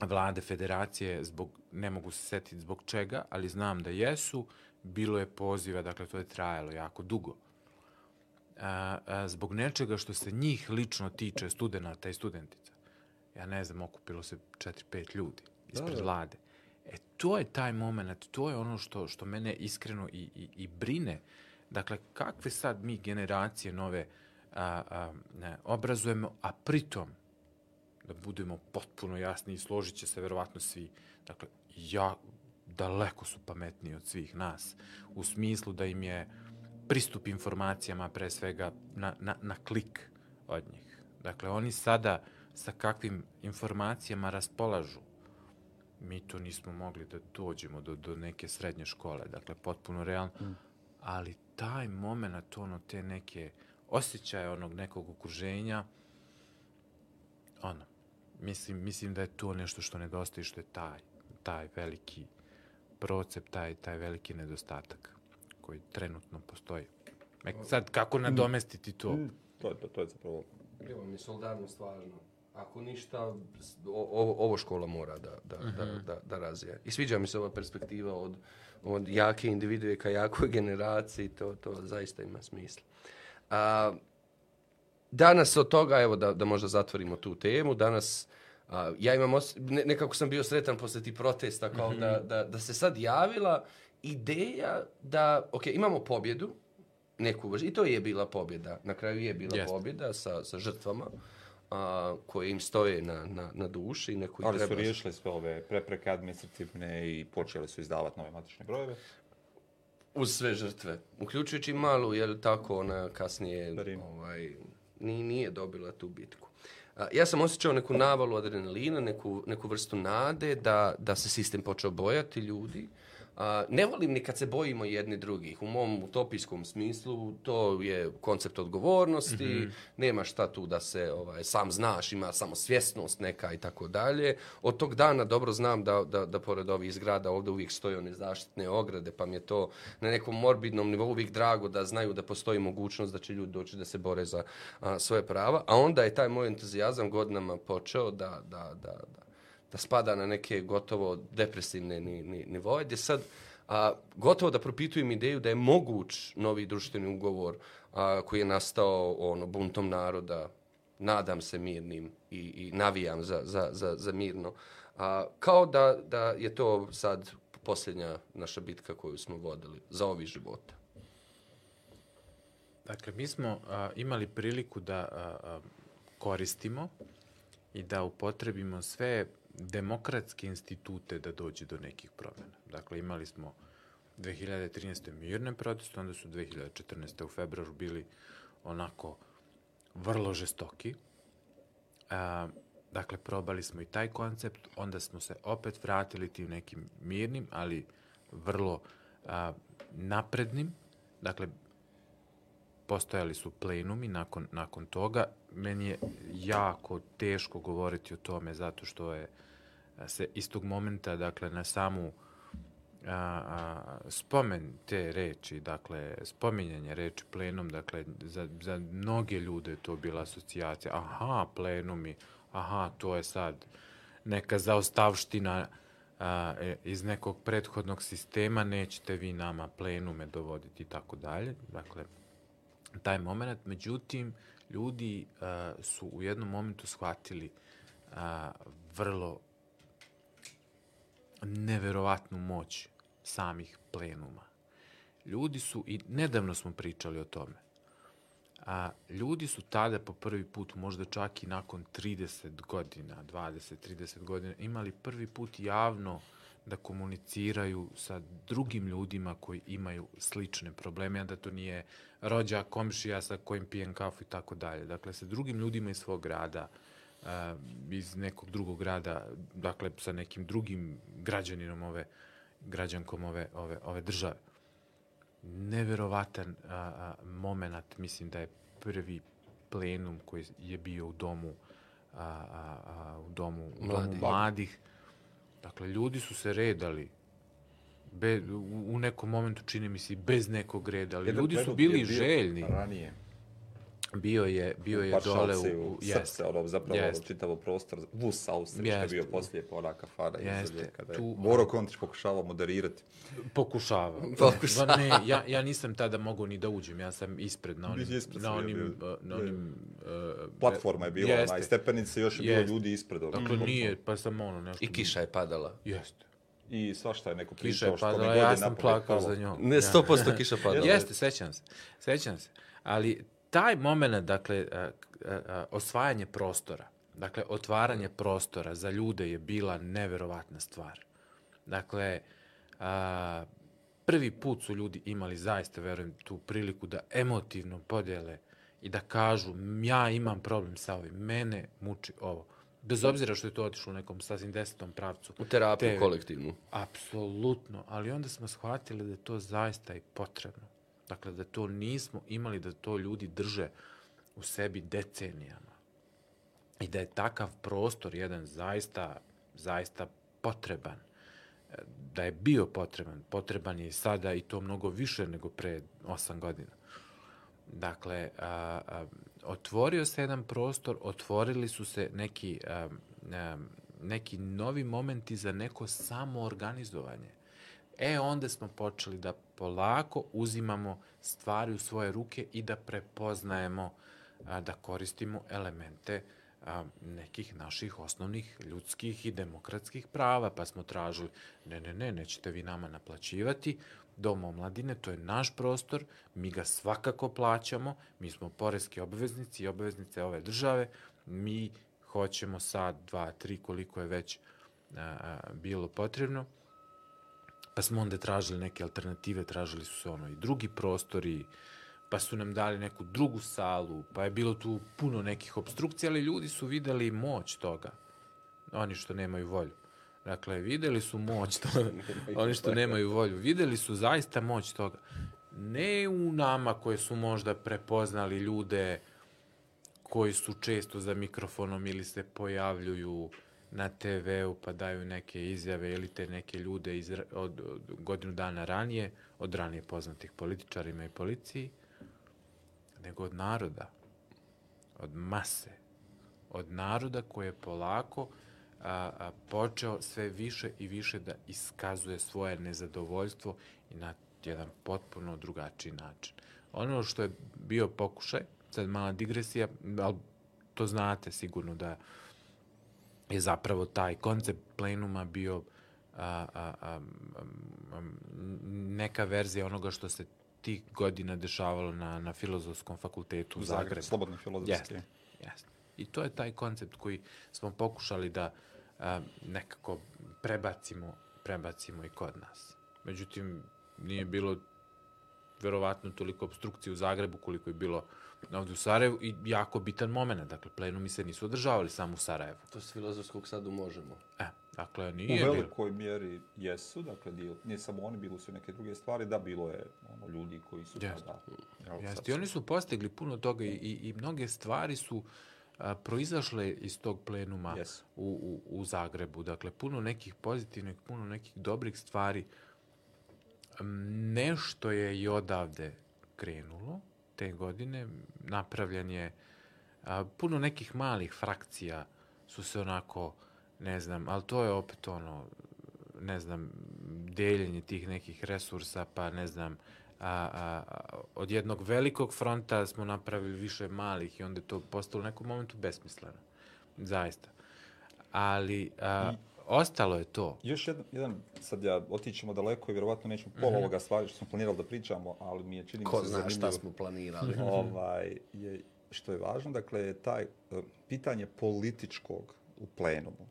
vlade federacije, zbog, ne mogu se setiti zbog čega, ali znam da jesu, bilo je poziva, dakle to je trajalo jako dugo. A, a, zbog nečega što se njih lično tiče studenta i studentica. Ja ne znam, okupilo se 4-5 ljudi ispred da, da. vlade. E, to je taj moment, to je ono što, što mene iskreno i, i, i brine. Dakle, kakve sad mi generacije nove a, a, ne, obrazujemo, a pritom, da budemo potpuno jasni i složit će se verovatno svi, dakle, ja, daleko su pametniji od svih nas, u smislu da im je pristup informacijama pre svega na, na, na klik od njih. Dakle, oni sada sa kakvim informacijama raspolažu, mi to nismo mogli da dođemo do, do neke srednje škole, dakle, potpuno realno, mm. ali taj moment, ono, te neke osjećaje onog nekog okruženja, ono, mislim, mislim da je to nešto što nedostaje, što je taj, taj veliki procep, taj, taj veliki nedostatak koji trenutno postoji. E, sad, kako nadomestiti to? Mm. To je, to, to je zapravo... Evo mi solidarnost važno. Ako ništa, ovo, ovo škola mora da, da, uh -huh. da, mhm. da, da razvija. I sviđa mi se ova perspektiva od, od jake individue ka jakoj generaciji, to, to zaista ima smisla. A, danas od toga, evo da, da možda zatvorimo tu temu, danas a, ja imam, os, ne, nekako sam bio sretan posle tih protesta, kao mm -hmm. da, da, da se sad javila ideja da, ok, imamo pobjedu, neku vrstu, i to je bila pobjeda, na kraju je bila yes. pobjeda sa, sa žrtvama, a, koje im stoje na, na, na duši. I neko Ali treba... su riješili sve ove prepreke administrativne i počeli su izdavati nove matične brojeve. Uz sve žrtve. Uključujući malu, jer tako ona kasnije ovaj, nije, nije dobila tu bitku. A, ja sam osjećao neku navalu adrenalina, neku, neku vrstu nade da, da se sistem počeo bojati ljudi. A, ne volim ni kad se bojimo jedni drugih. U mom utopijskom smislu to je koncept odgovornosti, mm -hmm. nema šta tu da se ovaj, sam znaš, ima samo svjesnost neka i tako dalje. Od tog dana dobro znam da, da, da pored ovih zgrada ovde uvijek stoje one zaštitne ograde, pa mi je to na nekom morbidnom nivou uvijek drago da znaju da postoji mogućnost da će ljudi doći da se bore za a, svoje prava. A onda je taj moj entuzijazam godinama počeo da, da, da, da da spada na neke gotovo depresivne ni, ni, nivoje, gdje sad a, gotovo da propitujem ideju da je moguć novi društveni ugovor a, koji je nastao ono, buntom naroda, nadam se mirnim i, i navijam za, za, za, za mirno. A, kao da, da je to sad posljednja naša bitka koju smo vodili za ovi života. Dakle, mi smo a, imali priliku da a, a, koristimo i da upotrebimo sve demokratske institute da dođe do nekih promjena. Dakle, imali smo 2013. mirne proteste, onda su 2014. u februaru bili onako vrlo žestoki. A, dakle, probali smo i taj koncept, onda smo se opet vratili tim nekim mirnim, ali vrlo a, naprednim. Dakle, postojali su plenumi nakon, nakon toga. Meni je jako teško govoriti o tome zato što je se istog momenta, dakle, na samu a, a, spomen te reči, dakle, spominjanje reči plenom, dakle, za, za mnoge ljude to bila asocijacija, aha, plenumi, aha, to je sad neka zaostavština a, e, iz nekog prethodnog sistema, nećete vi nama plenume dovoditi i tako dalje. Dakle, taj moment, međutim, ljudi a, su u jednom momentu shvatili a, vrlo neverovatnu moć samih plenuma. Ljudi su, i nedavno smo pričali o tome, a ljudi su tada po prvi put, možda čak i nakon 30 godina, 20-30 godina, imali prvi put javno da komuniciraju sa drugim ljudima koji imaju slične probleme, a da to nije rođa, komšija sa kojim pijem kafu i tako dalje. Dakle, sa drugim ljudima iz svog grada, a, iz nekog drugog grada, dakle sa nekim drugim građaninom ove, građankom ove, ove, ove države. Neverovatan a, a, moment, mislim da je prvi plenum koji je bio u domu a, a, a, u domu, Mladi. domu mladih. Dakle, ljudi su se redali be, u, u nekom momentu čini mi se bez nekog reda, ali Jedan ljudi su bili željni. Ranije Bio je, bio je dole u... u jest. srce, ono, zapravo Jest. ono, čitavo prostor, Vus Austrija, što je Jeste. bio poslije, pa ona kafana Jeste. nje, kada je Tu- Boro Kontić pokušavao moderirati. Pokušava. Pokušava. Ne, ja, ja nisam tada mogao ni da uđem, ja sam ispred na onim, ispred na onim, bio. uh, na Je. onim uh, Platforma je bila, Jeste. ona, i stepenice, još je bilo Jeste. ljudi ispred. ono. Dakle, nije, pa sam ono nešto... I kiša je padala. Jeste. I svašta je neko pričao je što mi je ja sam plakao palo. za njom. Ne, Ja. 100% kiša padala. Jeste, sećam se. Sećam se. Ali taj moment, dakle, a, a, a, osvajanje prostora, dakle, otvaranje prostora za ljude je bila neverovatna stvar. Dakle, a, prvi put su ljudi imali zaista, verujem, tu priliku da emotivno podele i da kažu ja imam problem sa ovim, mene muči ovo. Bez obzira što je to otišlo u nekom sasvim desetom pravcu. U terapiju Te- kolektivnu. Apsolutno, ali onda smo shvatili da je to zaista i potrebno. Dakle, da to nismo imali, da to ljudi drže u sebi decenijama. I da je takav prostor jedan zaista, zaista potreban. E, Da je bio potreban, potreban je i sada i to mnogo više nego pre osam godina. Dakle, a, a, otvorio se jedan prostor, otvorili su se neki, a, a, neki novi momenti za neko samoorganizovanje. E, onda smo počeli da polako uzimamo stvari u svoje ruke i da prepoznajemo, a, da koristimo elemente a, nekih naših osnovnih ljudskih i demokratskih prava, pa smo tražili, ne, ne, ne, nećete vi nama naplaćivati, Dom omladine, to je naš prostor, mi ga svakako plaćamo, mi smo poreski obveznici i obveznice ove države, mi hoćemo sad, dva, tri, koliko je već a, a, bilo potrebno, pa smo onda tražili neke alternative, tražili su se ono i drugi prostori, pa su nam dali neku drugu salu, pa je bilo tu puno nekih obstrukcija, ali ljudi su videli moć toga. Oni što nemaju volju. Dakle, videli su moć toga. Oni što nemaju volju. Videli su zaista moć toga. Ne u nama koje su možda prepoznali ljude koji su često za mikrofonom ili se pojavljuju na TV-u pa daju neke izjave ili te neke ljude iz, od, od godinu dana ranije, od ranije poznatih političarima i policiji, nego od naroda, od mase, od naroda koji je polako a, a, počeo sve više i više da iskazuje svoje nezadovoljstvo i na jedan potpuno drugačiji način. Ono što je bio pokušaj, sad mala digresija, ali to znate sigurno da je zapravo taj koncept plenuma bio a, a, a, a, neka verzija onoga što se tih godina dešavalo na, na filozofskom fakultetu u Zagrebu, Zagrebu. slobodni filozofski. Jeste, jeste. I to je taj koncept koji smo pokušali da a, nekako prebacimo, prebacimo i kod nas. Međutim, nije bilo verovatno toliko obstrukcije u Zagrebu koliko je bilo ovde u Sarajevu i jako bitan moment. Dakle, plenumi se nisu održavali samo u Sarajevu. To s filozofskog sad možemo. E, dakle, U nije bilo. velikoj mjeri jesu, dakle, dio, nije samo oni, bilo su neke druge stvari, da, bilo je ono, ljudi koji su Jeste. tada... jel, sad Jeste, i oni su postigli puno toga i, i, i mnoge stvari su a, proizašle iz tog plenuma Jesu. u, u, u Zagrebu. Dakle, puno nekih pozitivnih, puno nekih dobrih stvari. Nešto je i odavde krenulo te godine. Napravljen je a, puno nekih malih frakcija su se onako, ne znam, ali to je opet ono, ne znam, deljenje tih nekih resursa, pa ne znam, a, a, a, od jednog velikog fronta smo napravili više malih i onda je to postalo u nekom momentu besmisleno. Zaista. Ali a, ostalo je to. Još jedan, jedan, sad ja otićemo daleko i vjerovatno nećemo pola ovoga stvari što smo planirali da pričamo, ali mi je čini Ko se zna šta smo planirali. ovaj, je, što je važno, dakle, je taj e, pitanje političkog u plenumu.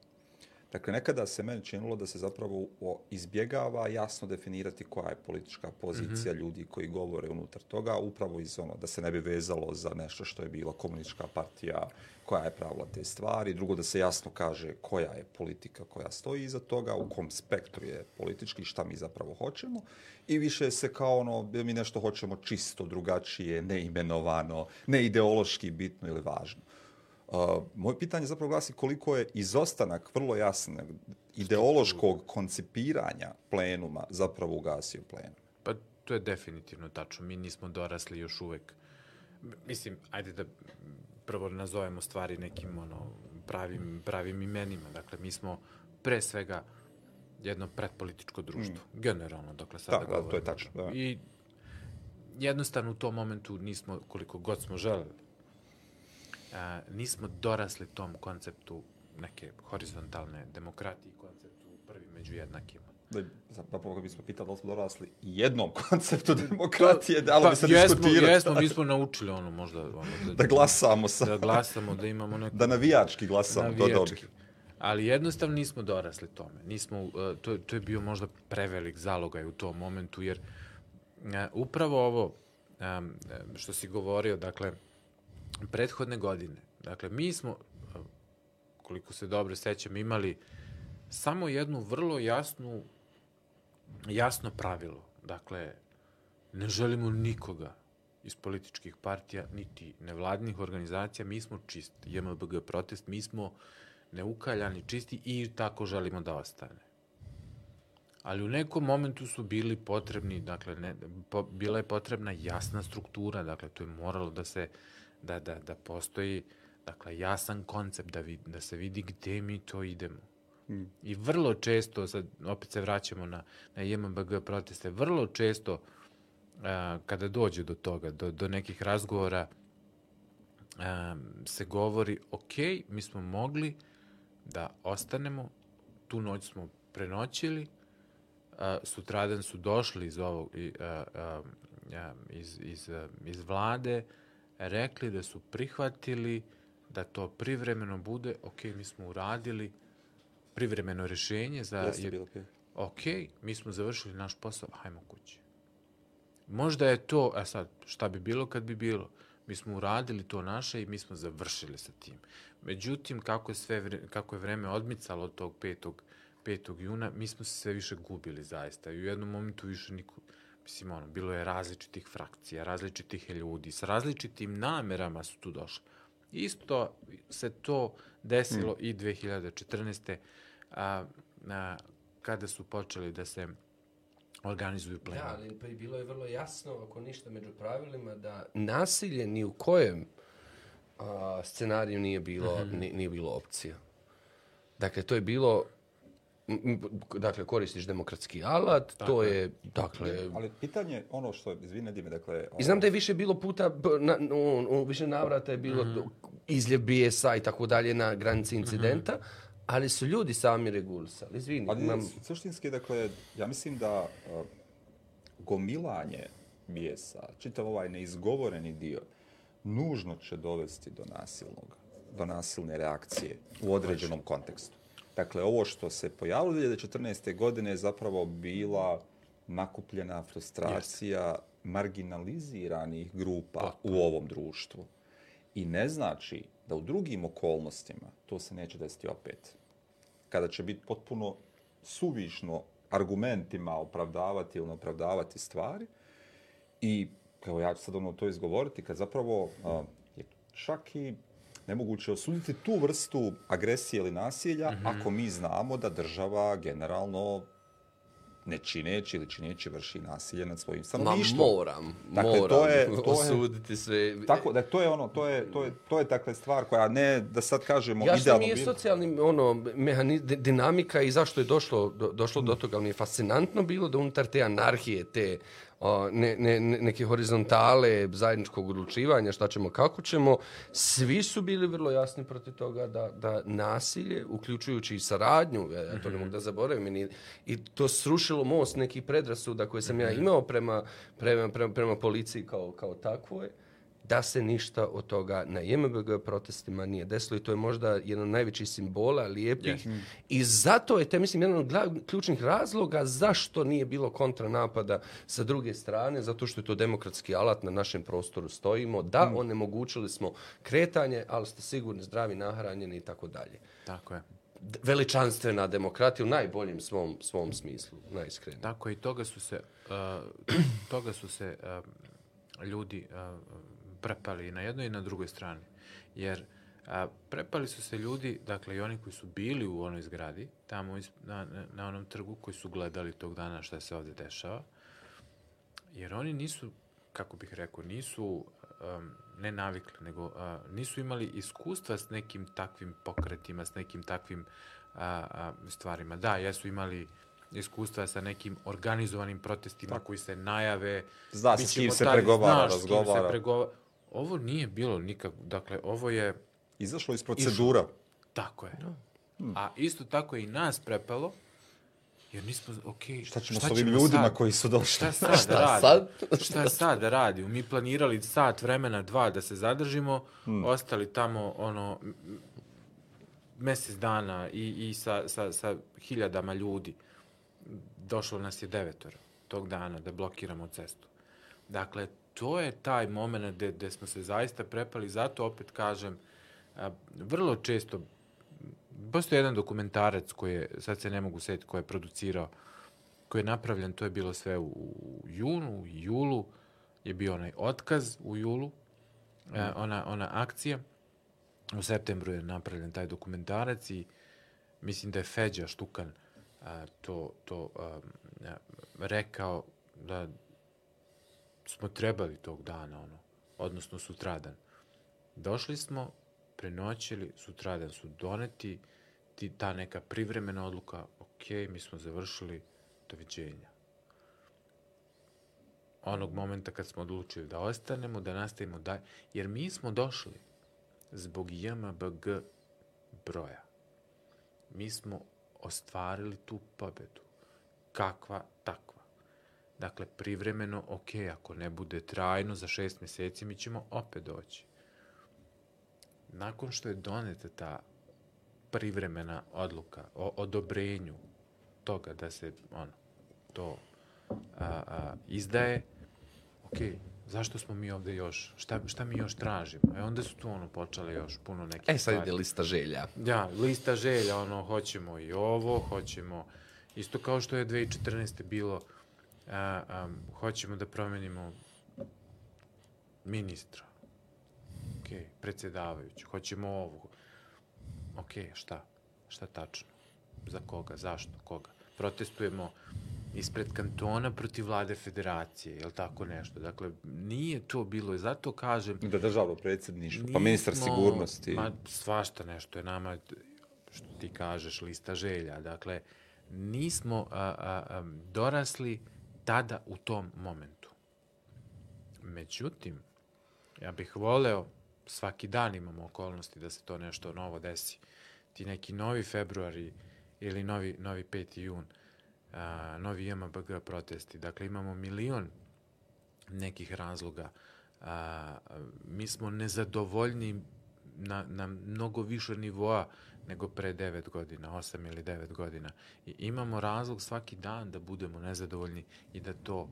Dakle, nekada se meni činilo da se zapravo izbjegava jasno definirati koja je politička pozicija ljudi koji govore unutar toga, upravo iz ono, da se ne bi vezalo za nešto što je bila komunistička partija, koja je pravila te stvari, drugo da se jasno kaže koja je politika koja stoji iza toga, u kom spektru je politički, šta mi zapravo hoćemo. I više se kao ono, mi nešto hoćemo čisto drugačije, neimenovano, ne ideološki bitno ili važno. Uh, moje pitanje zapravo glasi koliko je izostanak vrlo jasnog ideološkog koncipiranja plenuma zapravo ugasio plenum. Pa to je definitivno tačno. Mi nismo dorasli još uvek Mislim, ajde da prvo nazovemo stvari nekim ono, pravim, pravim imenima. Dakle, mi smo pre svega jedno pretpolitičko društvo. Mm. Generalno, dakle, sada Da, da, govorimo. to je tačno, da. I jednostavno u tom momentu nismo, koliko god smo želeli, a, nismo dorasli tom konceptu neke horizontalne demokratije i konceptu prvi među jednakima. Da, zapravo kad bismo pitali da li smo dorasli jednom konceptu demokratije, dalo bi se Pa, jesmo, diskutirati. jesmo, mi smo naučili ono možda... Ono, da, Da glasamo sa... da glasamo, da imamo neku... Da navijački glasamo, to navijački. dobro. Ali jednostavno nismo dorasli tome. Nismo, uh, to, to je bio možda prevelik zalogaj u tom momentu, jer uh, upravo ovo um, što si govorio, dakle, prethodne godine, dakle, mi smo, uh, koliko se dobro sećam, imali samo jednu vrlo jasnu, jasno pravilo. Dakle, ne želimo nikoga iz političkih partija, niti nevladnih organizacija, mi smo čisti. JMBG protest, mi smo neukaljani, čisti i tako želimo da ostane. Ali u nekom momentu su bili potrebni, dakle, ne, po, bila je potrebna jasna struktura, dakle, to je moralo da se, da, da, da postoji, dakle, jasan koncept, da, vid, da se vidi gde mi to idemo. Mm. I vrlo često, sad opet se vraćamo na, na JMBG proteste, vrlo često a, kada dođe do toga, do, do nekih razgovora, a, se govori, ok, mi smo mogli da ostanemo, tu noć smo prenoćili, a, sutradan su došli iz ovog, i, a, a, a, iz, iz, a, iz vlade, rekli da su prihvatili da to privremeno bude, ok, mi smo uradili privremeno rešenje za... Jeste bilo okej. ok, mi smo završili naš posao, hajmo kući. Možda je to, a sad, šta bi bilo kad bi bilo? Mi smo uradili to naše i mi smo završili sa tim. Međutim, kako je, sve vre, kako je vreme odmicalo od tog 5. 5. juna, mi smo se sve više gubili zaista. I u jednom momentu više niko, mislim, ono, bilo je različitih frakcija, različitih ljudi, sa različitim namerama su tu došli. Isto se to desilo i 2014. A, a, kada su počeli da se organizuju Da, plenum. ali pa i bilo je vrlo jasno, ako ništa među pravilima, da nasilje ni u kojem a, scenariju nije bilo, ni, nije bilo opcija. Dakle, to je bilo, dakle, koristiš demokratski alat, to je, dakle, Ali pitanje, ono što, izvini Dime, dakle... I znam da je više bilo puta, na, u, u više navrata je bilo mm izljev bijesa i tako dalje na granici incidenta, ali su ljudi sami regulisali. Izvini, Ali imam... suštinski, dakle, ja mislim da uh, gomilanje bijesa, čitav ovaj neizgovoreni dio, nužno će dovesti do nasilnog, do nasilne reakcije u određenom kontekstu. Dakle, ovo što se pojavilo 2014. godine je zapravo bila nakupljena frustracija marginaliziranih grupa u ovom društvu. I ne znači da u drugim okolnostima to se neće desiti opet kada će biti potpuno suvišno argumentima opravdavati ili opravdavati stvari. I, kao ja ću sad ono to izgovoriti, kad zapravo a, je čak i nemoguće osuditi tu vrstu agresije ili nasilja mm -hmm. ako mi znamo da država generalno ne čineći ili čineći vrši nasilje nad svojim Ma stanovništvom. moram, Dakle, moram to je- to je- osuditi sve. Tako da to je ono, to je to je to je takva stvar koja ne da sad kažemo Jasno idealno mi je socijalni ono, mehani, di- dinamika i zašto je došlo, do, došlo do toga, ali mi je fascinantno bilo da unutar te anarhije, te ne, ne, ne- neke horizontale zajedničkog odlučivanja, šta ćemo, kako ćemo, svi su bili vrlo jasni protiv toga da, da nasilje, uključujući i saradnju, ja, ja to ne mogu da zaboravim, i, i to srušilo most nekih predrasuda koje sam ja imao prema, prema, prema, prema policiji kao, kao takvoj, da se ništa od toga na JMBG protestima nije desilo i to je možda jedan od najvećih simbola, lijepih. I zato je, te mislim, jedan od ključnih razloga zašto nije bilo kontranapada sa druge strane, zato što je to demokratski alat na našem prostoru stojimo, da, onemogućili smo kretanje, ali ste sigurni, zdravi, nahranjeni i tako dalje. Tako je. Veličanstvena demokratija u najboljem svom, svom smislu, najiskrenije. Tako i toga su se, uh, toga su se uh, ljudi uh, prepali na jednoj i na drugoj strani. Jer a, prepali su se ljudi, dakle i oni koji su bili u onoj zgradi, tamo is, na, na, onom trgu koji su gledali tog dana šta se ovde dešava, jer oni nisu, kako bih rekao, nisu uh, um, ne navikli, nego a, nisu imali iskustva s nekim takvim pokretima, s nekim takvim a, a, stvarima. Da, jesu imali iskustva sa nekim organizovanim protestima koji se najave. Zna se s kim se pregovara, znaš s kim se razgovara. Ovo nije bilo nikak, dakle, ovo je Izašlo iz procedura. tako je. A isto tako je i nas prepelo, jer nismo, ok, Šta ćemo s ovim ljudima sad? koji su došli? Šta sad da Šta radi? sad? Šta sad da radimo? Mi planirali sat vremena, dva da se zadržimo, Hmm. ostali tamo ono mesec dana i, i sa, sa, sa hiljadama ljudi. Došlo nas je devetoro tog dana da blokiramo cestu. Dakle, to je taj moment gde, gde smo se zaista prepali. Zato opet kažem, a, vrlo često Postoji jedan dokumentarac koji je, sad se ne mogu setiti, koji je producirao, koji je napravljen, to je bilo sve u, u junu, u julu, je bio onaj otkaz u julu, e, ona, ona akcija. U septembru je napravljen taj dokumentarac i mislim da je Feđa Štukan a, to, to a, a, rekao da smo trebali tog dana, ono, odnosno sutradan. Došli smo, prenoćili, sutradan su doneti, ti, ta neka privremena odluka, ok, mi smo završili, doviđenja. Onog momenta kad smo odlučili da ostanemo, da nastavimo dalje, jer mi smo došli zbog JMBG broja. Mi smo ostvarili tu pobedu. Kakva, takva. Dakle, privremeno, ok, ako ne bude trajno, za šest mjeseci mi ćemo opet doći. Nakon što je doneta ta privremena odluka o odobrenju toga da se ono, to a, a, izdaje, ok, zašto smo mi ovde još, šta, šta mi još tražimo? E onda su tu ono počele još puno nekih E, sad stvari. ide lista želja. Ja, lista želja, ono, hoćemo i ovo, hoćemo, isto kao što je 2014. bilo, a, a, hoćemo da promenimo ministra, ok, predsjedavajući, hoćemo ovo, ok, šta, šta tačno, za koga, zašto, koga, protestujemo ispred kantona protiv vlade federacije, je li tako nešto, dakle, nije to bilo, i zato kažem, Da državno predsjedništvo, pa ministar sigurnosti. Ma, svašta nešto je nama, što ti kažeš, lista želja. Dakle, nismo a, a, a, dorasli tada u tom momentu. Međutim, ja bih voleo, svaki dan imamo okolnosti da se to nešto novo desi. Ti neki novi februari ili novi, novi 5. jun, a, novi JMBG protesti. Dakle, imamo milion nekih razloga. A, mi smo nezadovoljni na, na mnogo više nivoa nego pre 9 godina, 8 ili 9 godina. I imamo razlog svaki dan da budemo nezadovoljni i da to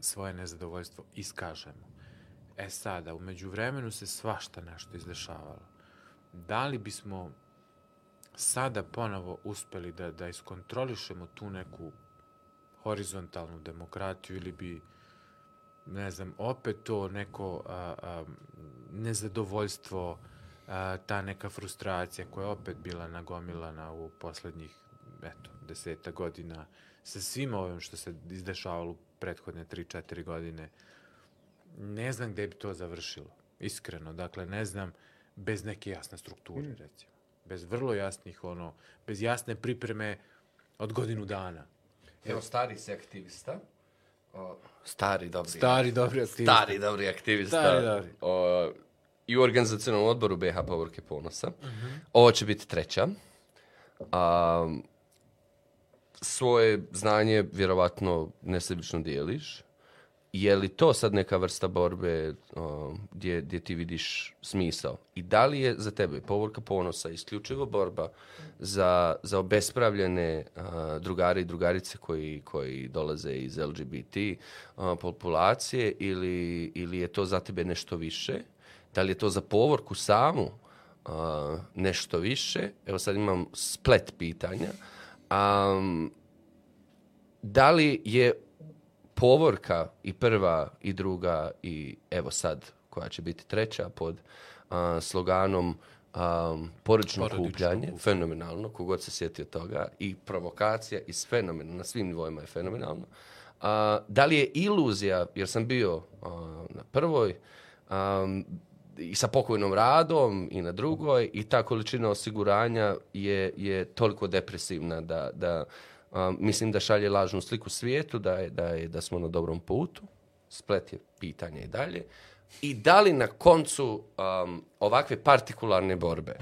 svoje nezadovoljstvo iskažemo. E sada, umeđu vremenu se svašta nešto izdešavalo. Da li bismo sada ponovo uspeli da, da iskontrolišemo tu neku horizontalnu demokratiju ili bi ne znam, opet to neko a, a, nezadovoljstvo, a, ta neka frustracija koja je opet bila nagomilana u poslednjih, eto, deseta godina sa svim ovim što se izdešavalo u prethodne 3-4 godine. Ne znam gde bi to završilo, iskreno. Dakle, ne znam, bez neke jasne strukture, recimo. Bez vrlo jasnih, ono, bez jasne pripreme od godinu dana. Evo, stari si aktivista. O, stari, dobri. Stari, dobri aktivisti. Stari, dobri aktivista. Stari, dobri. O, I u organizacionalnom odboru BH Povorke Ponosa. Ovo će biti treća. A, svoje znanje vjerovatno nesebično dijeliš. Je li to sad neka vrsta borbe o, gdje, gdje ti vidiš smisao? I da li je za tebe povorka ponosa isključivo borba za, za obespravljene a, drugari i drugarice koji, koji dolaze iz LGBT a, populacije ili, ili je to za tebe nešto više? Da li je to za povorku samu a, nešto više? Evo sad imam splet pitanja. Um, da li je povorka i prva i druga i evo sad koja će biti treća pod a, sloganom um, Porodično kupljanje, fenomenalno, kogod se sjetio toga, i provokacija i fenomenalno, na svim nivoima je fenomenalno. A, da li je iluzija, jer sam bio a, na prvoj, um, i sa pokojnom radom i na drugoj i ta količina osiguranja je, je toliko depresivna da, da um, mislim da šalje lažnu sliku svijetu, da, je, da, je, da smo na dobrom putu. Splet je pitanje i dalje. I da li na koncu um, ovakve partikularne borbe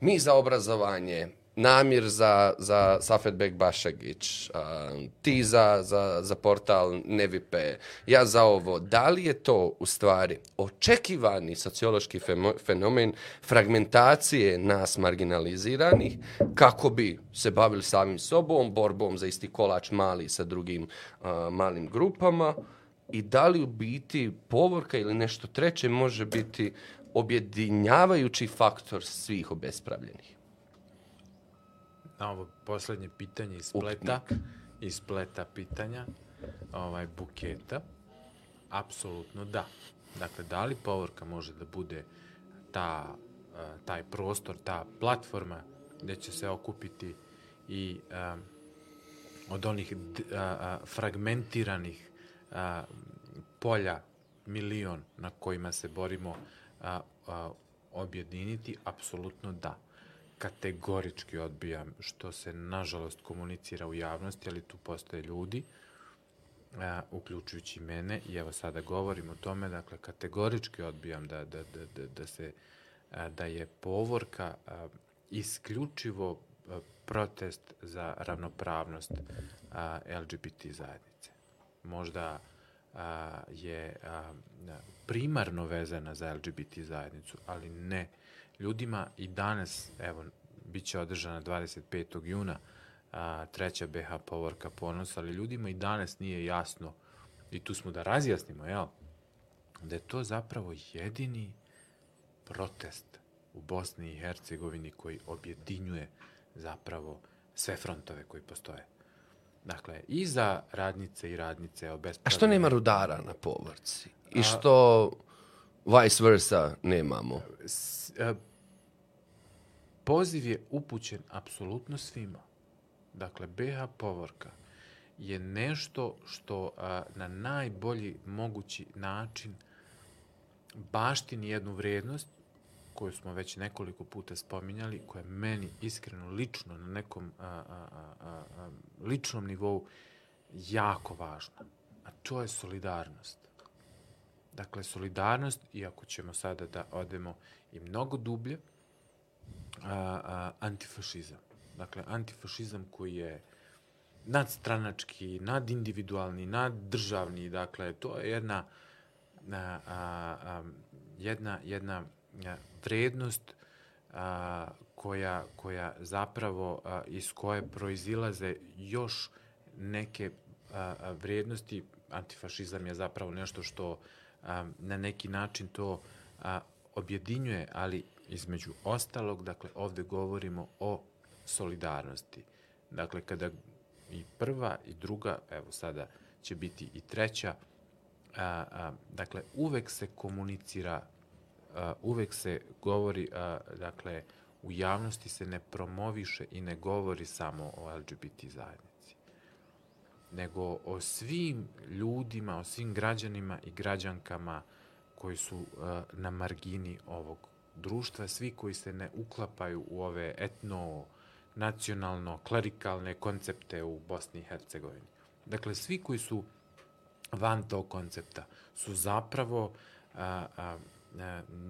mi za obrazovanje, Namir za, za Safetbek Bašagić, um, ti za, za, za portal Nevipe, ja za ovo. Da li je to u stvari očekivani sociološki fenomen fragmentacije nas marginaliziranih kako bi se bavili samim sobom, borbom za isti kolač mali sa drugim uh, malim grupama i da li u biti povorka ili nešto treće može biti objedinjavajući faktor svih obespravljenih? Na ovo posljednje pitanje iz spleta, iz spleta pitanja, ovaj, buketa, apsolutno da. Dakle, da li povorka može da bude ta, eh, taj prostor, ta platforma gdje će se okupiti i um, od onih d, a, a, fragmentiranih a, polja milion na kojima se borimo a, a, objediniti, apsolutno da. Kategorički odbijam što se nažalost komunicira u javnosti, ali tu postoje ljudi, a, uključujući mene, i evo sada govorim o tome, dakle, kategorički odbijam da, da, da, da, da se a, da je povorka a, isključivo a, protest za ravnopravnost a, LGBT zajednice. Možda a, je a, primarno vezana za LGBT zajednicu, ali ne. Ljudima i danas, evo, bit će održana 25. juna a, treća BH povorka ponos, ali ljudima i danas nije jasno, i tu smo da razjasnimo, jel, da je to zapravo jedini protest u Bosni i Hercegovini koji objedinjuje zapravo sve frontove koji postoje. Dakle, i za radnice i radnice obespravljene. A što nema rudara na povrci? I što vice versa nemamo? S, a, poziv je upućen apsolutno svima. Dakle, BH povorka je nešto što a, na najbolji mogući način baštini jednu vrednost koju smo već nekoliko puta spominjali, koja je meni iskreno lično na nekom a, a, a, a, ličnom nivou jako važna. A to je solidarnost. Dakle, solidarnost, iako ćemo sada da odemo i mnogo dublje, a, a, antifašizam. Dakle, antifašizam koji je nadstranački, nadindividualni, naddržavni, dakle, to je jedna a, a, a, jedna, jedna vrednost a, koja, koja zapravo a, iz koje proizilaze još neke a, a, vrednosti. Antifašizam je zapravo nešto što a, na neki način to a, objedinjuje, ali između ostalog, dakle, ovde govorimo o solidarnosti. Dakle, kada i prva i druga, evo sada će biti i treća, a, a, dakle, uvek se komunicira uvek se govori, a, dakle, u javnosti se ne promoviše i ne govori samo o LGBT zajednici, nego o svim ljudima, o svim građanima i građankama koji su a, na margini ovog društva, svi koji se ne uklapaju u ove etno, nacionalno, klerikalne koncepte u Bosni i Hercegovini. Dakle, svi koji su van tog koncepta su zapravo a, a,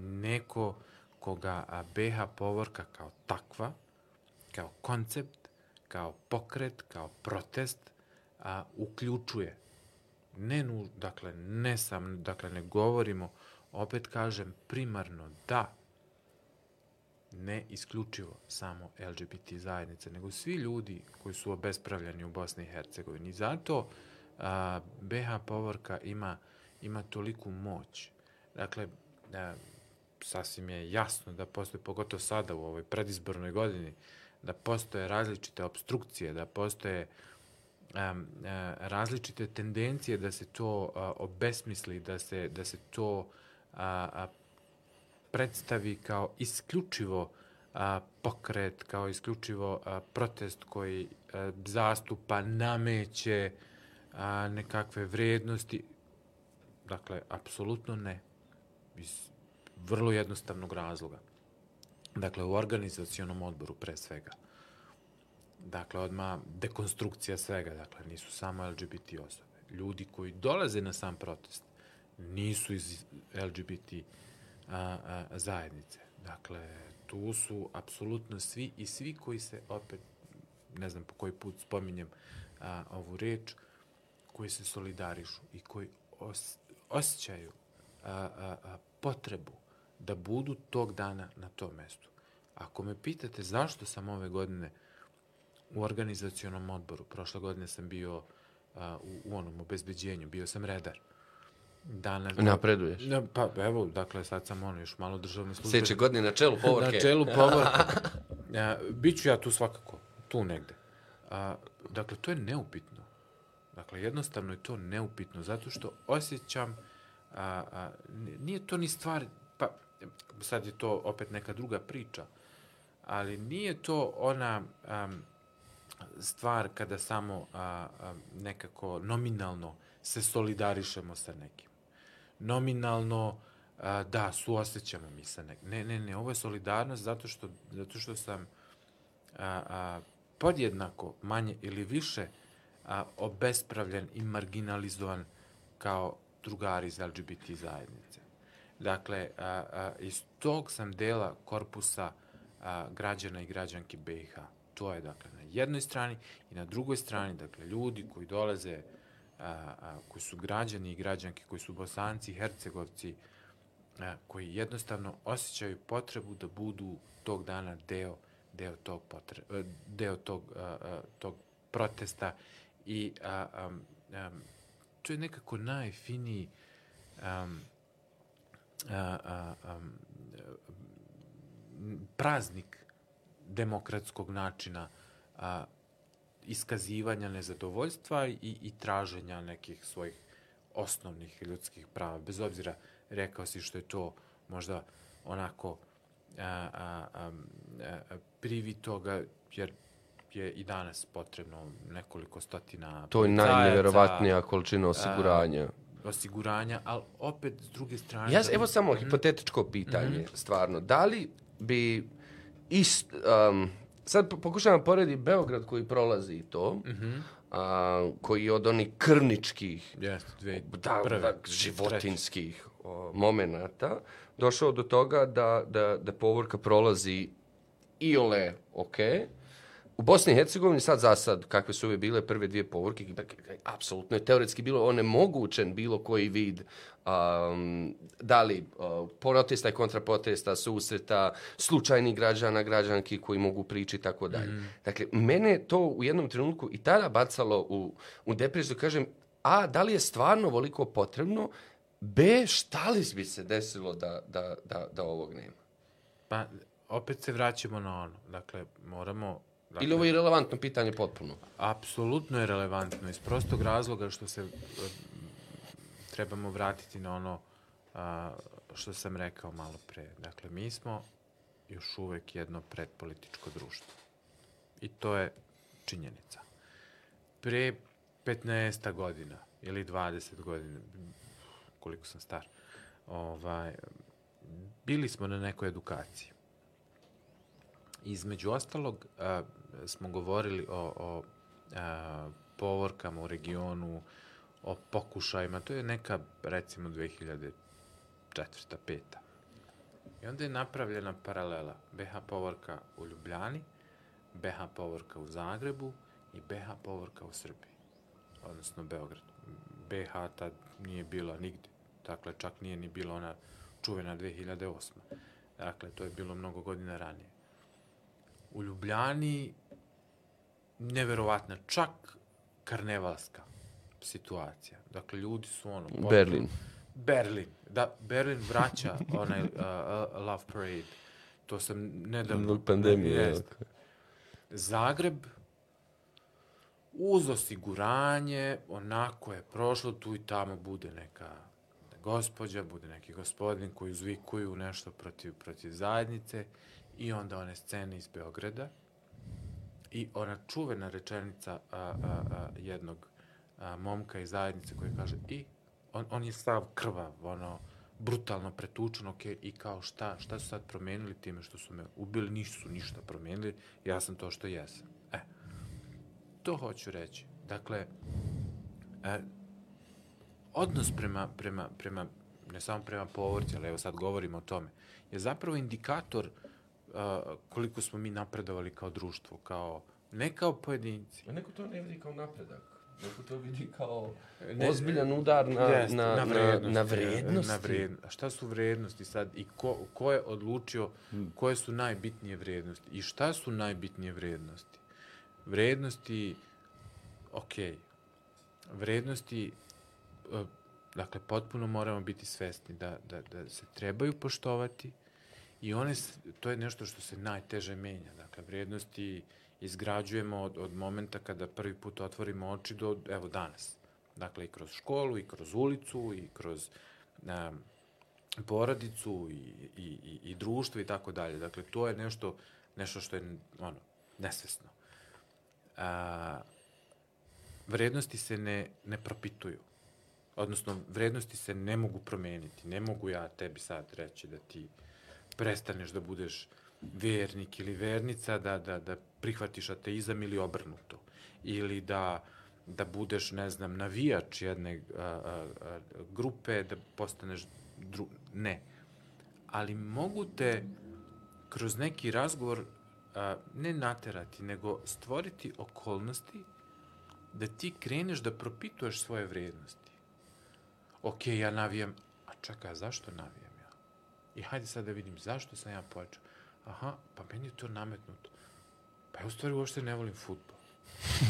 neko koga BH povorka kao takva, kao koncept, kao pokret, kao protest, a, uključuje. Ne, nu, dakle, ne sam, dakle, ne govorimo, opet kažem, primarno da, ne isključivo samo LGBT zajednice, nego svi ljudi koji su obespravljeni u Bosni i Hercegovini. Zato a, BH povorka ima, ima toliku moć. Dakle, da, sasvim je jasno da postoje, pogotovo sada u ovoj predizbornoj godini, da postoje različite obstrukcije, da postoje um, različite tendencije da se to obesmisli, da se, da se to uh, predstavi kao isključivo a, pokret, kao isključivo a, protest koji a, zastupa, nameće a, nekakve vrednosti. Dakle, apsolutno ne iz vrlo jednostavnog razloga. Dakle, u organizacionom odboru pre svega. Dakle, odmah dekonstrukcija svega. Dakle, nisu samo LGBT osobe. Ljudi koji dolaze na sam protest nisu iz LGBT a, a, zajednice. Dakle, tu su apsolutno svi i svi koji se opet, ne znam po koji put spominjem a, ovu reč, koji se solidarišu i koji os, osjećaju a, a, a, potrebu da budu tog dana na tom mestu. Ako me pitate zašto sam ove godine u organizacionom odboru, prošle godine sam bio a, u, u onom obezbeđenju, bio sam redar. Danas, Napreduješ. Ja, pa evo, dakle, sad sam ono još malo državni službenik. Sljedeće godine na čelu povorke. Na čelu povorke. Ja, biću ja tu svakako, tu negde. A, dakle, to je neupitno. Dakle, jednostavno je to neupitno, zato što osjećam, a, a, nije to ni stvar, pa sad je to opet neka druga priča, ali nije to ona a, stvar kada samo a, a, nekako nominalno se solidarišemo sa nekim. Nominalno, a, da, suosjećamo mi sa nekim. Ne, ne, ne, ovo je solidarnost zato što, zato što sam a, a, podjednako, manje ili više, a, obespravljen i marginalizovan kao drugari iz LGBT zajednice. Dakle, a, a, iz tog sam dela korpusa a, građana i građanki BiH. To je, dakle, jednoj strani i na drugoj strani, dakle, ljudi koji dolaze, a, a, koji su građani i građanke, koji su bosanci, hercegovci, a, koji jednostavno osjećaju potrebu da budu tog dana deo deo tog potre, deo tog, a, a, tog protesta i a, a, a, to je nekako najfiniji um, a, a, a, praznik demokratskog načina a, iskazivanja nezadovoljstva i, i traženja nekih svojih osnovnih ljudskih prava. Bez obzira, rekao si što je to možda onako a, a, a, a, privi toga, jer je i danas potrebno nekoliko stotina To je najneverovatnija količina osiguranja. A, osiguranja, ali opet s druge strane... Ja, evo samo mm hipotetičko pitanje, mm -hmm. stvarno. Da li bi ist, um, sad pokušavam porediti Beograd koji prolazi to, mm -hmm. a, koji je od onih krvničkih, yes, dve, da, prve, da, životinskih momenata, došao do toga da, da, da povorka prolazi iole ok, U Bosni i Hercegovini sad za sad, kakve su ove bile prve dvije povorke, apsolutno je teoretski bilo onemogućen bilo koji vid um, da li uh, protesta i kontraprotesta, susreta, slučajni građana, građanki koji mogu prići i tako dalje. Mm. Dakle, mene to u jednom trenutku i tada bacalo u, u depresiju, kažem, a, da li je stvarno voliko potrebno, B, šta li bi se desilo da, da, da, da ovog nema? Pa, opet se vraćamo na ono. Dakle, moramo Dakle, Ili ovo je relevantno pitanje potpuno? Apsolutno je relevantno, iz prostog razloga što se trebamo vratiti na ono a, što sam rekao malo pre. Dakle, mi smo još uvek jedno predpolitičko društvo. I to je činjenica. Pre 15 godina ili 20 godina, koliko sam star, ovaj, bili smo na nekoj edukaciji. Između ostalog, a, smo govorili o, o a, povorkama u regionu, o pokušajima, to je neka, recimo, 2004. peta. I onda je napravljena paralela BH povorka u Ljubljani, BH povorka u Zagrebu i BH povorka u Srbiji, odnosno Beogradu. BH tad nije bila nigde, dakle čak nije ni bila ona čuvena 2008. Dakle, to je bilo mnogo godina ranije. U Ljubljani neverovatna, čak karnevalska situacija. Dakle, ljudi su ono... Berlin. Berlin. Da, Berlin vraća onaj uh, uh, Love Parade. To sam nedavno... Zbog pandemije. Jest. Zagreb, uz osiguranje, onako je prošlo, tu i tamo bude neka gospođa, bude neki gospodin koji uzvikuju nešto protiv, protiv zajednice i onda one scene iz Beograda i ona čuvena rečenica a, a, a, jednog a, momka iz zajednice koji kaže i on, on je stav krvav, ono, brutalno pretučen, ok, i kao šta, šta su sad promenili time što su me ubili, nisu ništa promenili, ja sam to što jesam. E, to hoću reći. Dakle, e, odnos prema, prema, prema, ne samo prema povorci, ali evo sad govorimo o tome, je zapravo indikator uh, koliko smo mi napredovali kao društvo, kao, ne kao pojedinci. A neko to ne vidi kao napredak. Neko to vidi kao Ne- ozbiljan udar na, Jeste, na, na, vrednosti, na vrednosti. Na vrednosti. A šta su vrednosti sad i ko, ko je odlučio koje su najbitnije vrednosti i šta su najbitnije vrednosti? Vrednosti, ok, vrednosti, e, dakle, potpuno moramo biti svesni da, da, da se trebaju poštovati i one, to je nešto što se najteže menja. Dakle, vrednosti izgrađujemo od, od momenta kada prvi put otvorimo oči do, evo, danas. Dakle, i kroz školu, i kroz ulicu, i kroz um, porodicu, i, i, i, i društvo, i tako dalje. Dakle, to je nešto, nešto što je, ono, nesvesno. A, vrednosti se ne, ne propituju. Odnosno, vrednosti se ne mogu promeniti. Ne mogu ja tebi sad reći da ti prestaneš da budeš vernik ili vernica, da, da, da prihvatiš ateizam ili obrnuto. Ili da, da budeš, ne znam, navijač jedne a, a, a, grupe, da postaneš dru... Ne. Ali mogu te kroz neki razgovor a, ne naterati, nego stvoriti okolnosti da ti kreneš da propituješ svoje vrednosti. Ok, ja navijam, a čekaj, zašto navijam ja? I hajde sad da vidim zašto sam ja počeo. Aha, pa meni je to nametnuto. Pa ja u stvari uopšte ne volim futbol.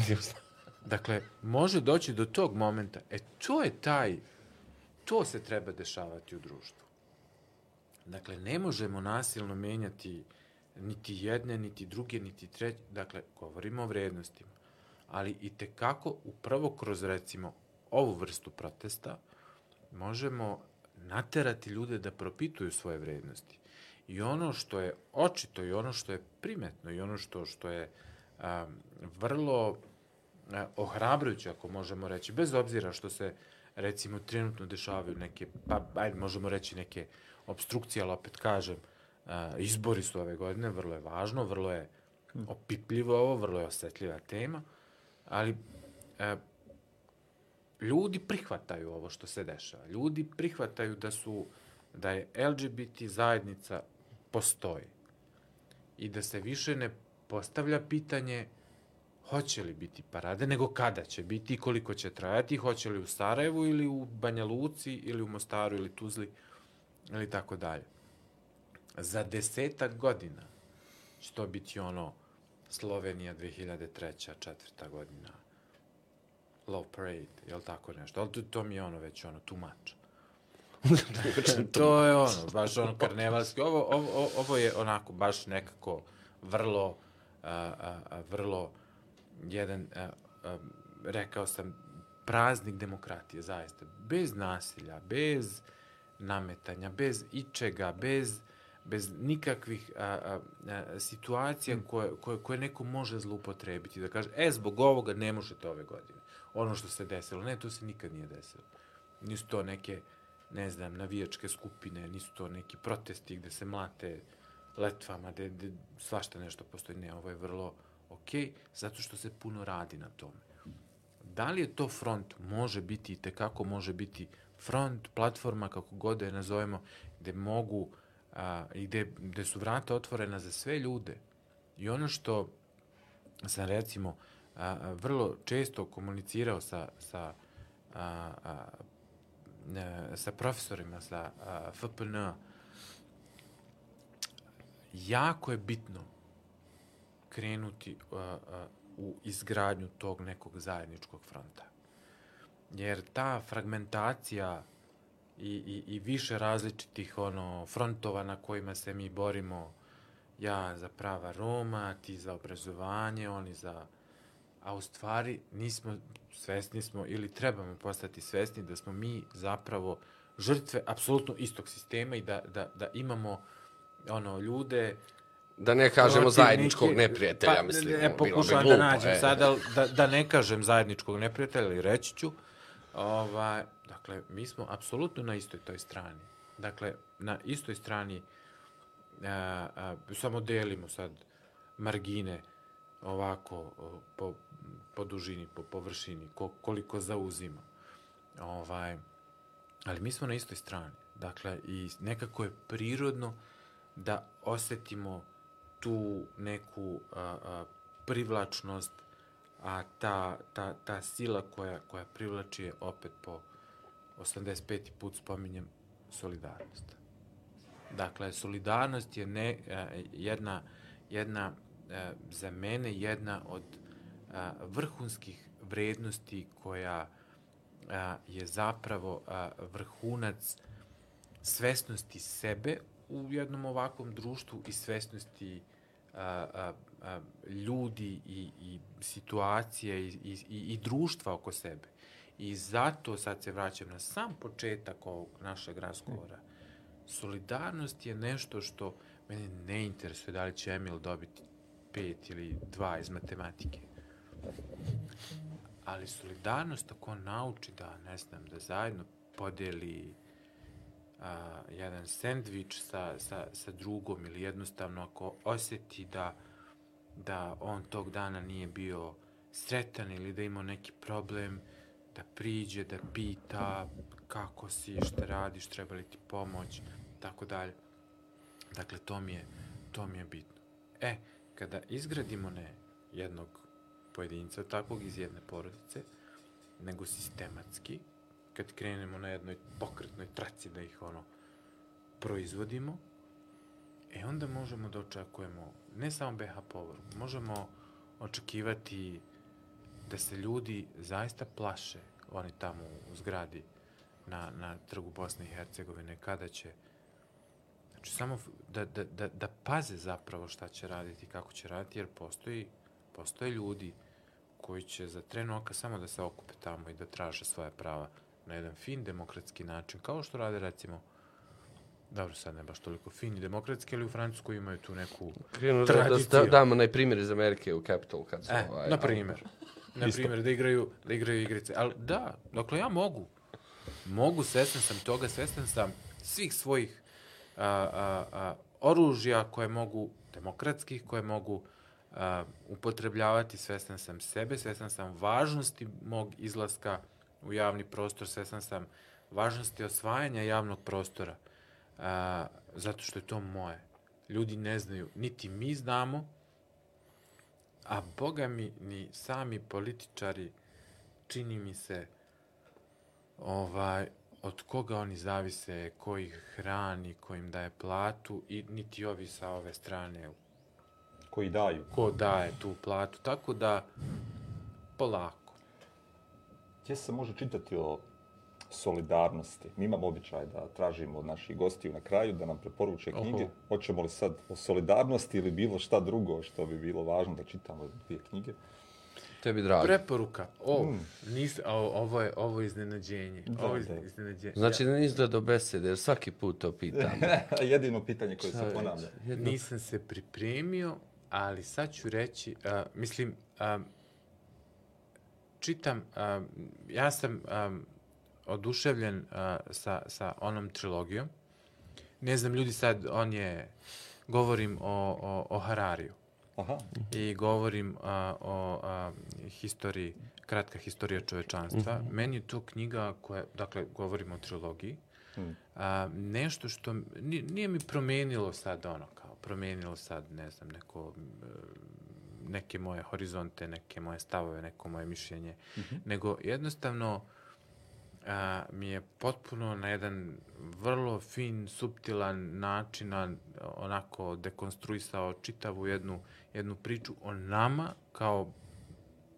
Dakle, može doći do tog momenta. E, to je taj, to se treba dešavati u društvu. Dakle, ne možemo nasilno menjati niti jedne, niti druge, niti treće. Dakle, govorimo o vrednostima. Ali i tekako, upravo kroz, recimo, ovu vrstu protesta, možemo naterati ljude da propituju svoje vrednosti. I ono što je očito i ono što je primetno i ono što, što je a, vrlo a, ohrabrujuće, ako možemo reći, bez obzira što se recimo trenutno dešavaju neke, pa ajde možemo reći neke obstrukcije, ali opet kažem, a, izbori su ove godine, vrlo je važno, vrlo je opipljivo ovo, vrlo je osetljiva tema, ali a, ljudi prihvataju ovo što se dešava. Ljudi prihvataju da su da je LGBT zajednica postoji i da se više ne postavlja pitanje hoće li biti parade, nego kada će biti i koliko će trajati, hoće li u Sarajevu ili u Banja Luci ili u Mostaru ili Tuzli ili tako dalje. Za desetak godina će to biti ono Slovenija 2003. četvrta godina, Low Parade, je li tako nešto? Ali to, to mi je ono već ono too much. to je ono, baš ono karnevalski. Ovo, ovo, ovo je onako baš nekako vrlo, a, a, a, vrlo jedan, a, a, rekao sam, praznik demokratije, zaista. Bez nasilja, bez nametanja, bez ičega, bez, bez nikakvih a, a, a, situacija koje, koje, koje neko može zloupotrebiti. Da kaže, e, zbog ovoga ne možete ove godine. Ono što se desilo. Ne, to se nikad nije desilo. Nisu to neke ne znam, navijačke skupine, nisu to neki protesti gde se mlate letvama, gde, gde svašta nešto postoji. Ne, ovo je vrlo okej, zato što se puno radi na tome. Da li je to front? Može biti i tekako može biti front, platforma, kako god da je nazovemo, gde mogu a, i gde, gde su vrata otvorena za sve ljude. I ono što sam recimo a, a, vrlo često komunicirao sa, sa a, a, e, sa profesorima sa a, FPN, jako je bitno krenuti a, a, u izgradnju tog nekog zajedničkog fronta. Jer ta fragmentacija i, i, i više različitih ono frontova na kojima se mi borimo, ja za prava Roma, ti za obrazovanje, oni za a u stvari nismo svesni smo ili trebamo postati svesni da smo mi zapravo žrtve apsolutno istog sistema i da, da, da imamo ono ljude Da ne kažemo zajedničkog neprijatelja, pa, mislim. Ne, bi pokušavam da nađem e. sad, ali da, da ne kažem zajedničkog neprijatelja, ali reći ću. Ovaj, dakle, mi smo apsolutno na istoj toj strani. Dakle, na istoj strani a, a, samo delimo sad margine ovako po, po dužini, po površini, ko, koliko zauzima. Ovaj, ali mi smo na istoj strani. Dakle, i nekako je prirodno da osetimo tu neku a, a, privlačnost, a ta, ta, ta sila koja, koja privlači je opet po 85. put spominjem solidarnost. Dakle, solidarnost je ne, a, jedna, jedna a, za mene jedna od a, vrhunskih vrednosti koja je zapravo vrhunac svesnosti sebe u jednom ovakvom društvu i svesnosti ljudi i, i situacije i, i, i društva oko sebe. I zato sad se vraćam na sam početak ovog našeg razgovora. Solidarnost je nešto što mene ne interesuje da li će Emil dobiti pet ili dva iz matematike. Ali solidarnost ako nauči da, ne znam, da zajedno podeli a, jedan sendvič sa, sa, sa drugom ili jednostavno ako osjeti da, da on tog dana nije bio sretan ili da ima neki problem, da priđe, da pita kako si, šta radiš, treba li ti pomoć, tako dalje. Dakle, to mi je, to mi je bitno. E, kada izgradimo ne jednog pojedinca, takvog iz jedne porodice, nego sistematski, kad krenemo na jednoj pokretnoj traci da ih ono proizvodimo, e onda možemo da očekujemo ne samo BH povorku, možemo očekivati da se ljudi zaista plaše, oni tamo u zgradi na, na trgu Bosne i Hercegovine, kada će Znači, samo da, da, da, da paze zapravo šta će raditi, kako će raditi, jer postoji, postoje ljudi koji će za tren oka samo da se okupe tamo i da traže svoje prava na jedan fin demokratski način, kao što rade recimo Dobro, sad ne baš toliko fin i demokratski, ali u Francuskoj imaju tu neku Krenu da, da, tradiciju. da damo onaj primjer iz Amerike u Capital kad su... E, ovaj, na primjer. Na primjer, da igraju, da igraju igrice. Ali da, dakle, ja mogu. Mogu, svestan sam toga, svestan sam svih svojih a, a, a, oružja koje mogu, demokratskih, koje mogu a, upotrebljavati, svestan sam sebe, svestan sam važnosti mog izlaska u javni prostor, svestan sam važnosti osvajanja javnog prostora, a, zato što je to moje. Ljudi ne znaju, niti mi znamo, a boga mi, ni sami političari, čini mi se, ovaj, od koga oni zavise, ko ih hrani, ko im daje platu i niti ovi sa ove strane Koji daju. ko daje tu platu. Tako da, polako. Gdje se može čitati o solidarnosti? Mi imamo običaj da tražimo od naših gostiju na kraju da nam preporuče knjige. Oho. Hoćemo li sad o solidarnosti ili bilo šta drugo što bi bilo važno da čitamo dvije knjige? Tebi drago. Preporuka. O, Mm. nis, o, ovo je ovo je iznenađenje. Da, ovo je da. iznenađenje. Znači da nisi do besede, jer svaki put to pitam. Jedino pitanje koje se ponavlja. jedno- Nisam se pripremio, ali sad ću reći, a, mislim, a, čitam, a, ja sam a, oduševljen a, sa, sa onom trilogijom. Ne znam, ljudi sad, on je, govorim o, o, o Harariju Aha, i govorim a, o a, historiji, kratka historija čovečanstva. Meni je to knjiga koja, dakle, govorim o trilogiji, Hmm. a, nešto što m- ni- nije mi promenilo sad ono kao promenilo sad ne znam neko neke moje horizonte, neke moje stavove, neko moje mišljenje, nego jednostavno a, mi je potpuno na jedan vrlo fin, suptilan način onako dekonstruisao čitavu jednu, jednu priču o nama kao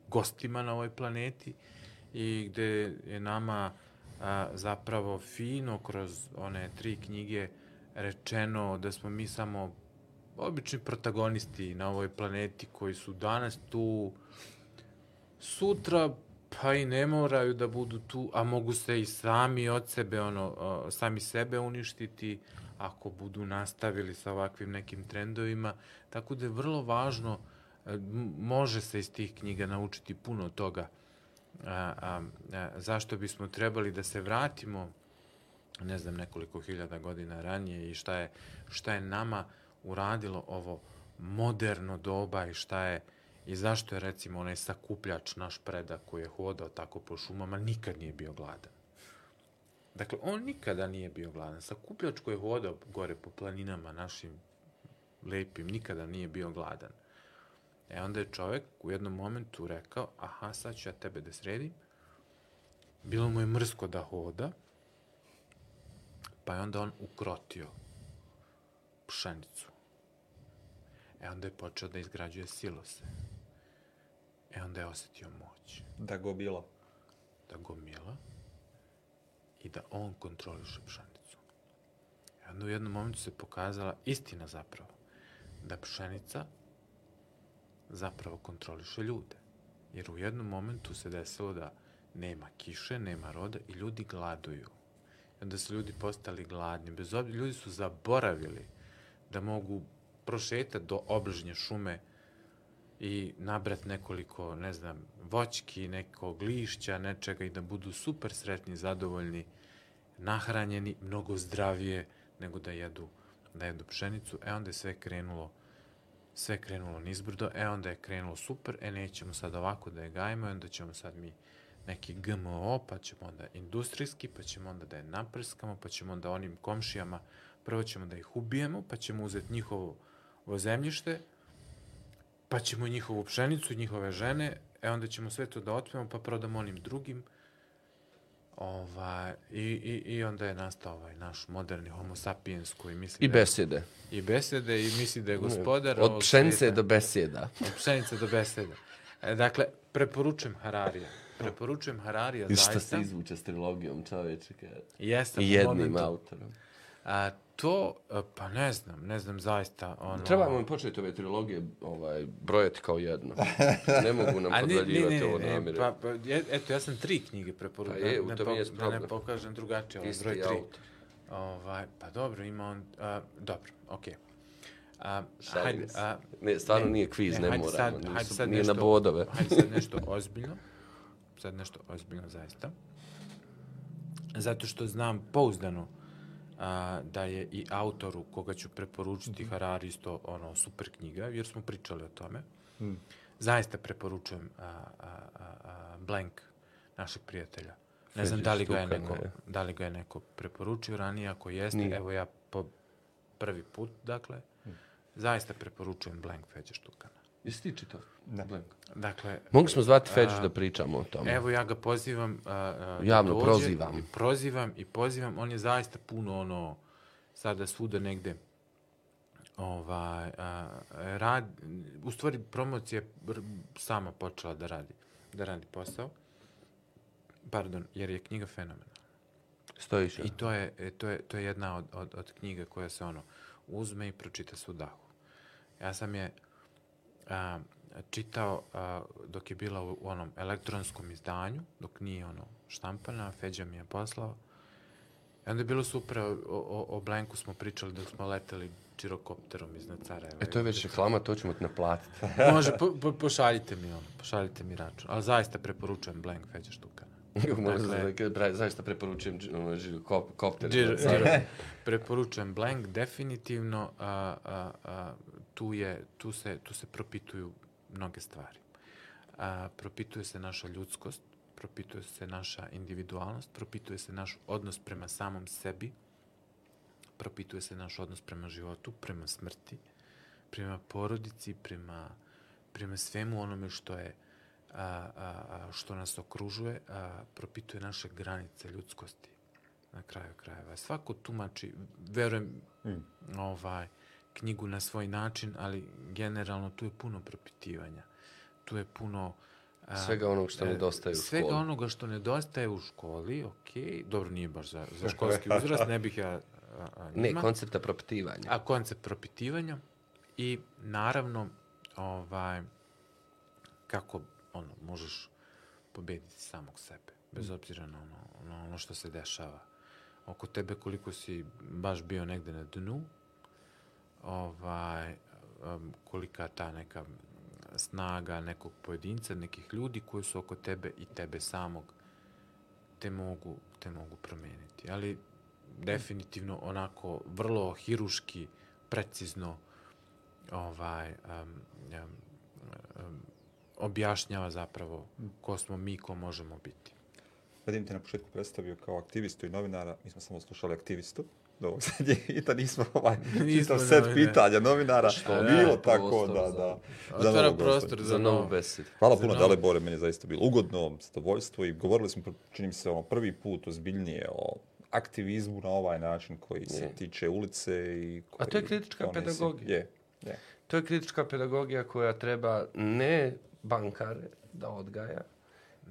gostima na ovoj planeti i gde je nama a, zapravo fino kroz one tri knjige rečeno da smo mi samo obični protagonisti na ovoj planeti koji su danas tu sutra pa i ne moraju da budu tu, a mogu se i sami od sebe, ono, sami sebe uništiti ako budu nastavili sa ovakvim nekim trendovima. Tako da je vrlo važno, e, može se iz tih knjiga naučiti puno toga a, a, a, zašto bismo trebali da se vratimo ne znam, nekoliko hiljada godina ranije i šta je, šta je nama uradilo ovo moderno doba i šta je i zašto je recimo onaj sakupljač naš predak koji je hodao tako po šumama nikad nije bio gladan. Dakle, on nikada nije bio gladan. Sakupljač koji je hodao gore po planinama našim lepim, nikada nije bio gladan. E onda je čovek u jednom momentu rekao, aha, sad ću ja tebe da sredim. Bilo mu je mrsko da hoda, pa je onda on ukrotio pšenicu. E onda je počeo da izgrađuje silose. E onda je osetio moć Da go bilo. da gomila i da on kontroliše pšenicu. I onda u jednom momentu se pokazala istina zapravo, da pšenica zapravo kontroliše ljude. Jer u jednom momentu se desilo da nema kiše, nema roda i ljudi gladuju. I onda su ljudi postali gladni. Bez obzira, ljudi su zaboravili da mogu prošetati do obližnje šume i nabrat nekoliko, ne znam, voćki, nekog lišća, nečega i da budu super sretni, zadovoljni, nahranjeni, mnogo zdravije nego da jedu, da jedu pšenicu. E onda je sve krenulo sve krenulo nizbrdo, e onda je krenulo super, e nećemo sad ovako da je gajimo, onda ćemo sad mi neki GMO, pa ćemo onda industrijski, pa ćemo onda da je naprskamo, pa ćemo onda onim komšijama, prvo ćemo da ih ubijemo, pa ćemo uzeti njihovo ovo zemljište, pa ćemo njihovu pšenicu, njihove žene, e onda ćemo sve to da otmemo, pa prodamo onim drugim, Ovaj, i, i, I onda je nastao ovaj naš moderni homo sapiens koji misli I da je- besede. i besede i misli da je gospodar Od pšenice sveta. do beseda. Od pšenice do besede. E, dakle, preporučujem Hararija. Preporučujem Hararija I šta zaista. se izvuče s trilogijom čoveče? Jeste, I jednim momentu. autorom. A, to, a, pa ne znam, ne znam zaista. Ono, Trebamo mi početi ove trilogije ovaj, brojati kao jedno. Ne mogu nam A ne, ne, podvaljivati ne, ovo ne, namire. pa, pa, je- eto, ja sam tri knjige preporučio. Pa je, u ne, tome po- jest da ne problem. pokažem drugačije, ovaj broj tri. autor. Ovaj, pa dobro, ima on, a, dobro, okej. A, Šalim hajde, a, Ne, stvarno nije kviz, ne, hajde moramo. sad, nisu- hajde sad nije nešto, na bodove. Hajde sad nešto ozbiljno. Sad nešto ozbiljno, zaista. Zato što znam pouzdano a, da je i autoru koga ću preporučiti Mhm. Harari isto ono super knjiga, jer smo pričali o tome. Zaista preporučujem a, a, a, Blank našeg prijatelja. Ne znam da li ga je neko, da li ga je neko preporučio ranije, ako jeste, Nije. evo ja po prvi put, dakle, zaista preporučujem Blank Feđe. Jesi ti čitao? Ne. Blank. Dakle, Mogli smo zvati Feđu da pričamo o tome. Evo ja ga pozivam a, a, Javno da dođe, prozivam. i prozivam i pozivam. On je zaista puno ono sada svuda negde ovaj a, rad u stvari promocija sama počela da radi da radi posao. Pardon, jer je knjiga fenomenalna. Stojiš. I to je, e, to je, to je jedna od, od, od knjiga koja se ono uzme i pročita se u dahu. Ja sam je a, čitao a, dok je bila u, u onom elektronskom izdanju, dok nije ono štampana, Feđa mi je poslao. I onda je bilo super, o, o, o Blanku smo pričali dok smo leteli čirokopterom iznad Sarajeva. E, to je već reklama, to ćemo ti naplatiti. Može, po, po, pošaljite mi ono, pošaljite mi račun. Ali zaista preporučujem Blank Feđa Štukana. Možda Dakle- da, zaista preporučujem kop, kopter. Džir, Sad- džir, preporučujem Blank, definitivno, a, a, a, tu, je, tu, se, tu se propituju mnoge stvari. A, propituje se naša ljudskost, propituje se naša individualnost, propituje se naš odnos prema samom sebi, propituje se naš odnos prema životu, prema smrti, prema porodici, prema, prema svemu onome što je a, a, što nas okružuje, a, propituje naše granice ljudskosti na kraju krajeva. Svako tumači, verujem, ovaj, knjigu na svoj način, ali generalno tu je puno propitivanja. Tu je puno... a, Svega onog što e, nedostaje u Svega školi. onoga što nedostaje u školi, ok, dobro nije baš za, za školski uzrast, ne bih ja a, a, Ne, koncepta propitivanja. A koncept propitivanja i naravno ovaj kako ono možeš pobediti samog sebe bez obzira na ono, na ono što se dešava oko tebe koliko si baš bio negde na dnu ovaj um, kolika ta neka snaga nekog pojedinca, nekih ljudi koji su oko tebe i tebe samog te mogu, te mogu promeniti. Ali definitivno onako vrlo hiruški, precizno ovaj, um, um, um, objašnjava zapravo ko smo mi, ko možemo biti. Vadim te na početku predstavio kao aktivistu i novinara, mi smo samo slušali aktivistu do ovog zadnjeg i da nismo ovaj Nismo čitav set novinari. pitanja novinara, Što je bilo prostor tako da, za- da. Otvara novog gosta. prostor Za za novu novo. besedu. Hvala za puno, novo. Dalibore, meni je zaista bilo ugodno, zadovoljstvo i govorili smo, čini mi se, ono, prvi put ozbiljnije o aktivizmu na ovaj način koji se Je. tiče ulice i koji... A to je kritička pedagogija. Je, je. To je kritička pedagogija koja treba ne bankare da odgaja,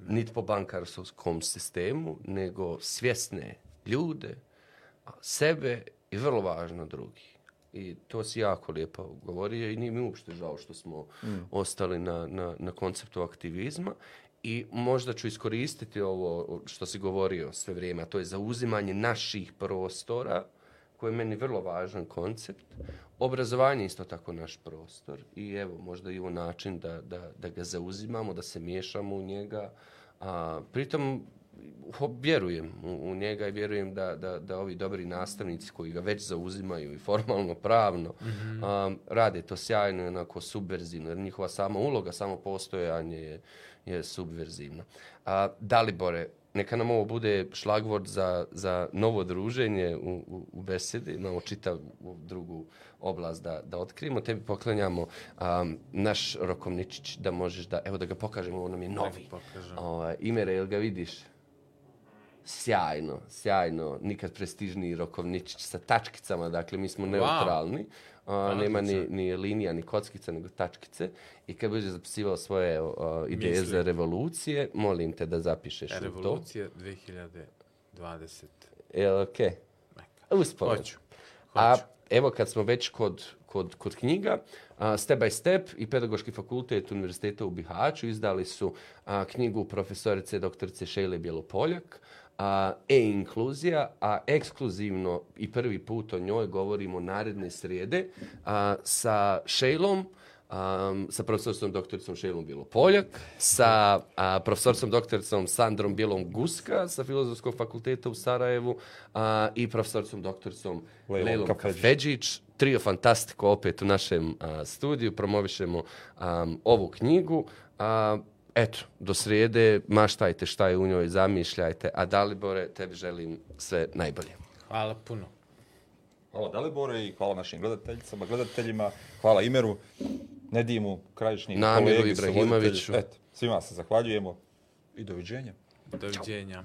niti po bankarskom sistemu, nego svjesne ljude, sebe i vrlo važno drugi. I to si jako lijepo govorio i nije mi uopšte žao što smo ostali na, na, na konceptu aktivizma i možda ću iskoristiti ovo što si govorio sve vrijeme, a to je zauzimanje naših prostora, koji je meni vrlo važan koncept. Obrazovanje je isto tako naš prostor i evo, možda i ovo način da, da, da ga zauzimamo, da se miješamo u njega. A, pritom vjerujem u, u njega i vjerujem da, da, da ovi dobri nastavnici koji ga već zauzimaju i formalno, pravno, a, rade to sjajno i onako subverzivno, jer njihova sama uloga, samo postojanje je, je subverzivno. A, Dalibore, neka nam ovo bude šlagvord za, za novo druženje u, u, u besedi, imamo čitav drugu oblast da, da otkrijemo. Tebi poklanjamo um, naš rokovničić da možeš da, evo da ga pokažemo, ovo nam je novi. Ovaj, Imere, jel ga vidiš? Sjajno, sjajno, nikad prestižniji rokovničić sa tačkicama, dakle mi smo neutralni. A, nema ni, ni linija, ni kockice, nego tačkice. I kad budeš zapisivao svoje o, ideje Misli. za revolucije, molim te da zapišeš u to. Revolucija 2020. Jel, okej? Uspomenu. Hoću. A Hoću. evo kad smo već kod, kod, kod knjiga, a, Step by Step i Pedagoški fakultet Univerziteta u Bihaću izdali su a, knjigu profesorice doktorice Šejle Bjelopoljak, a, E-inkluzija, a ekskluzivno i prvi put o njoj govorimo naredne srijede a, sa Šejlom, um, sa profesoricom doktoricom Šejlom Bjelopoljak, sa a, profesoricom doktoricom Sandrom Bjelom Guska sa Filozofskog fakulteta u Sarajevu a, i profesoricom doktoricom Lejlom Lejlom Kafedžić. Kafedžić. Trio Fantastiko opet u našem a, studiju, promovišemo am, ovu knjigu. A, eto, do srijede maštajte šta je u njoj, zamišljajte, a Dalibore, tebi želim sve najbolje. Hvala puno. Hvala Dalibore i hvala našim gledateljicama, gledateljima, hvala Imeru, Nedimu, Krajišniku, Namiru kolegi, Ibrahimoviću. Eto, svima se zahvaljujemo i doviđenja. Doviđenja.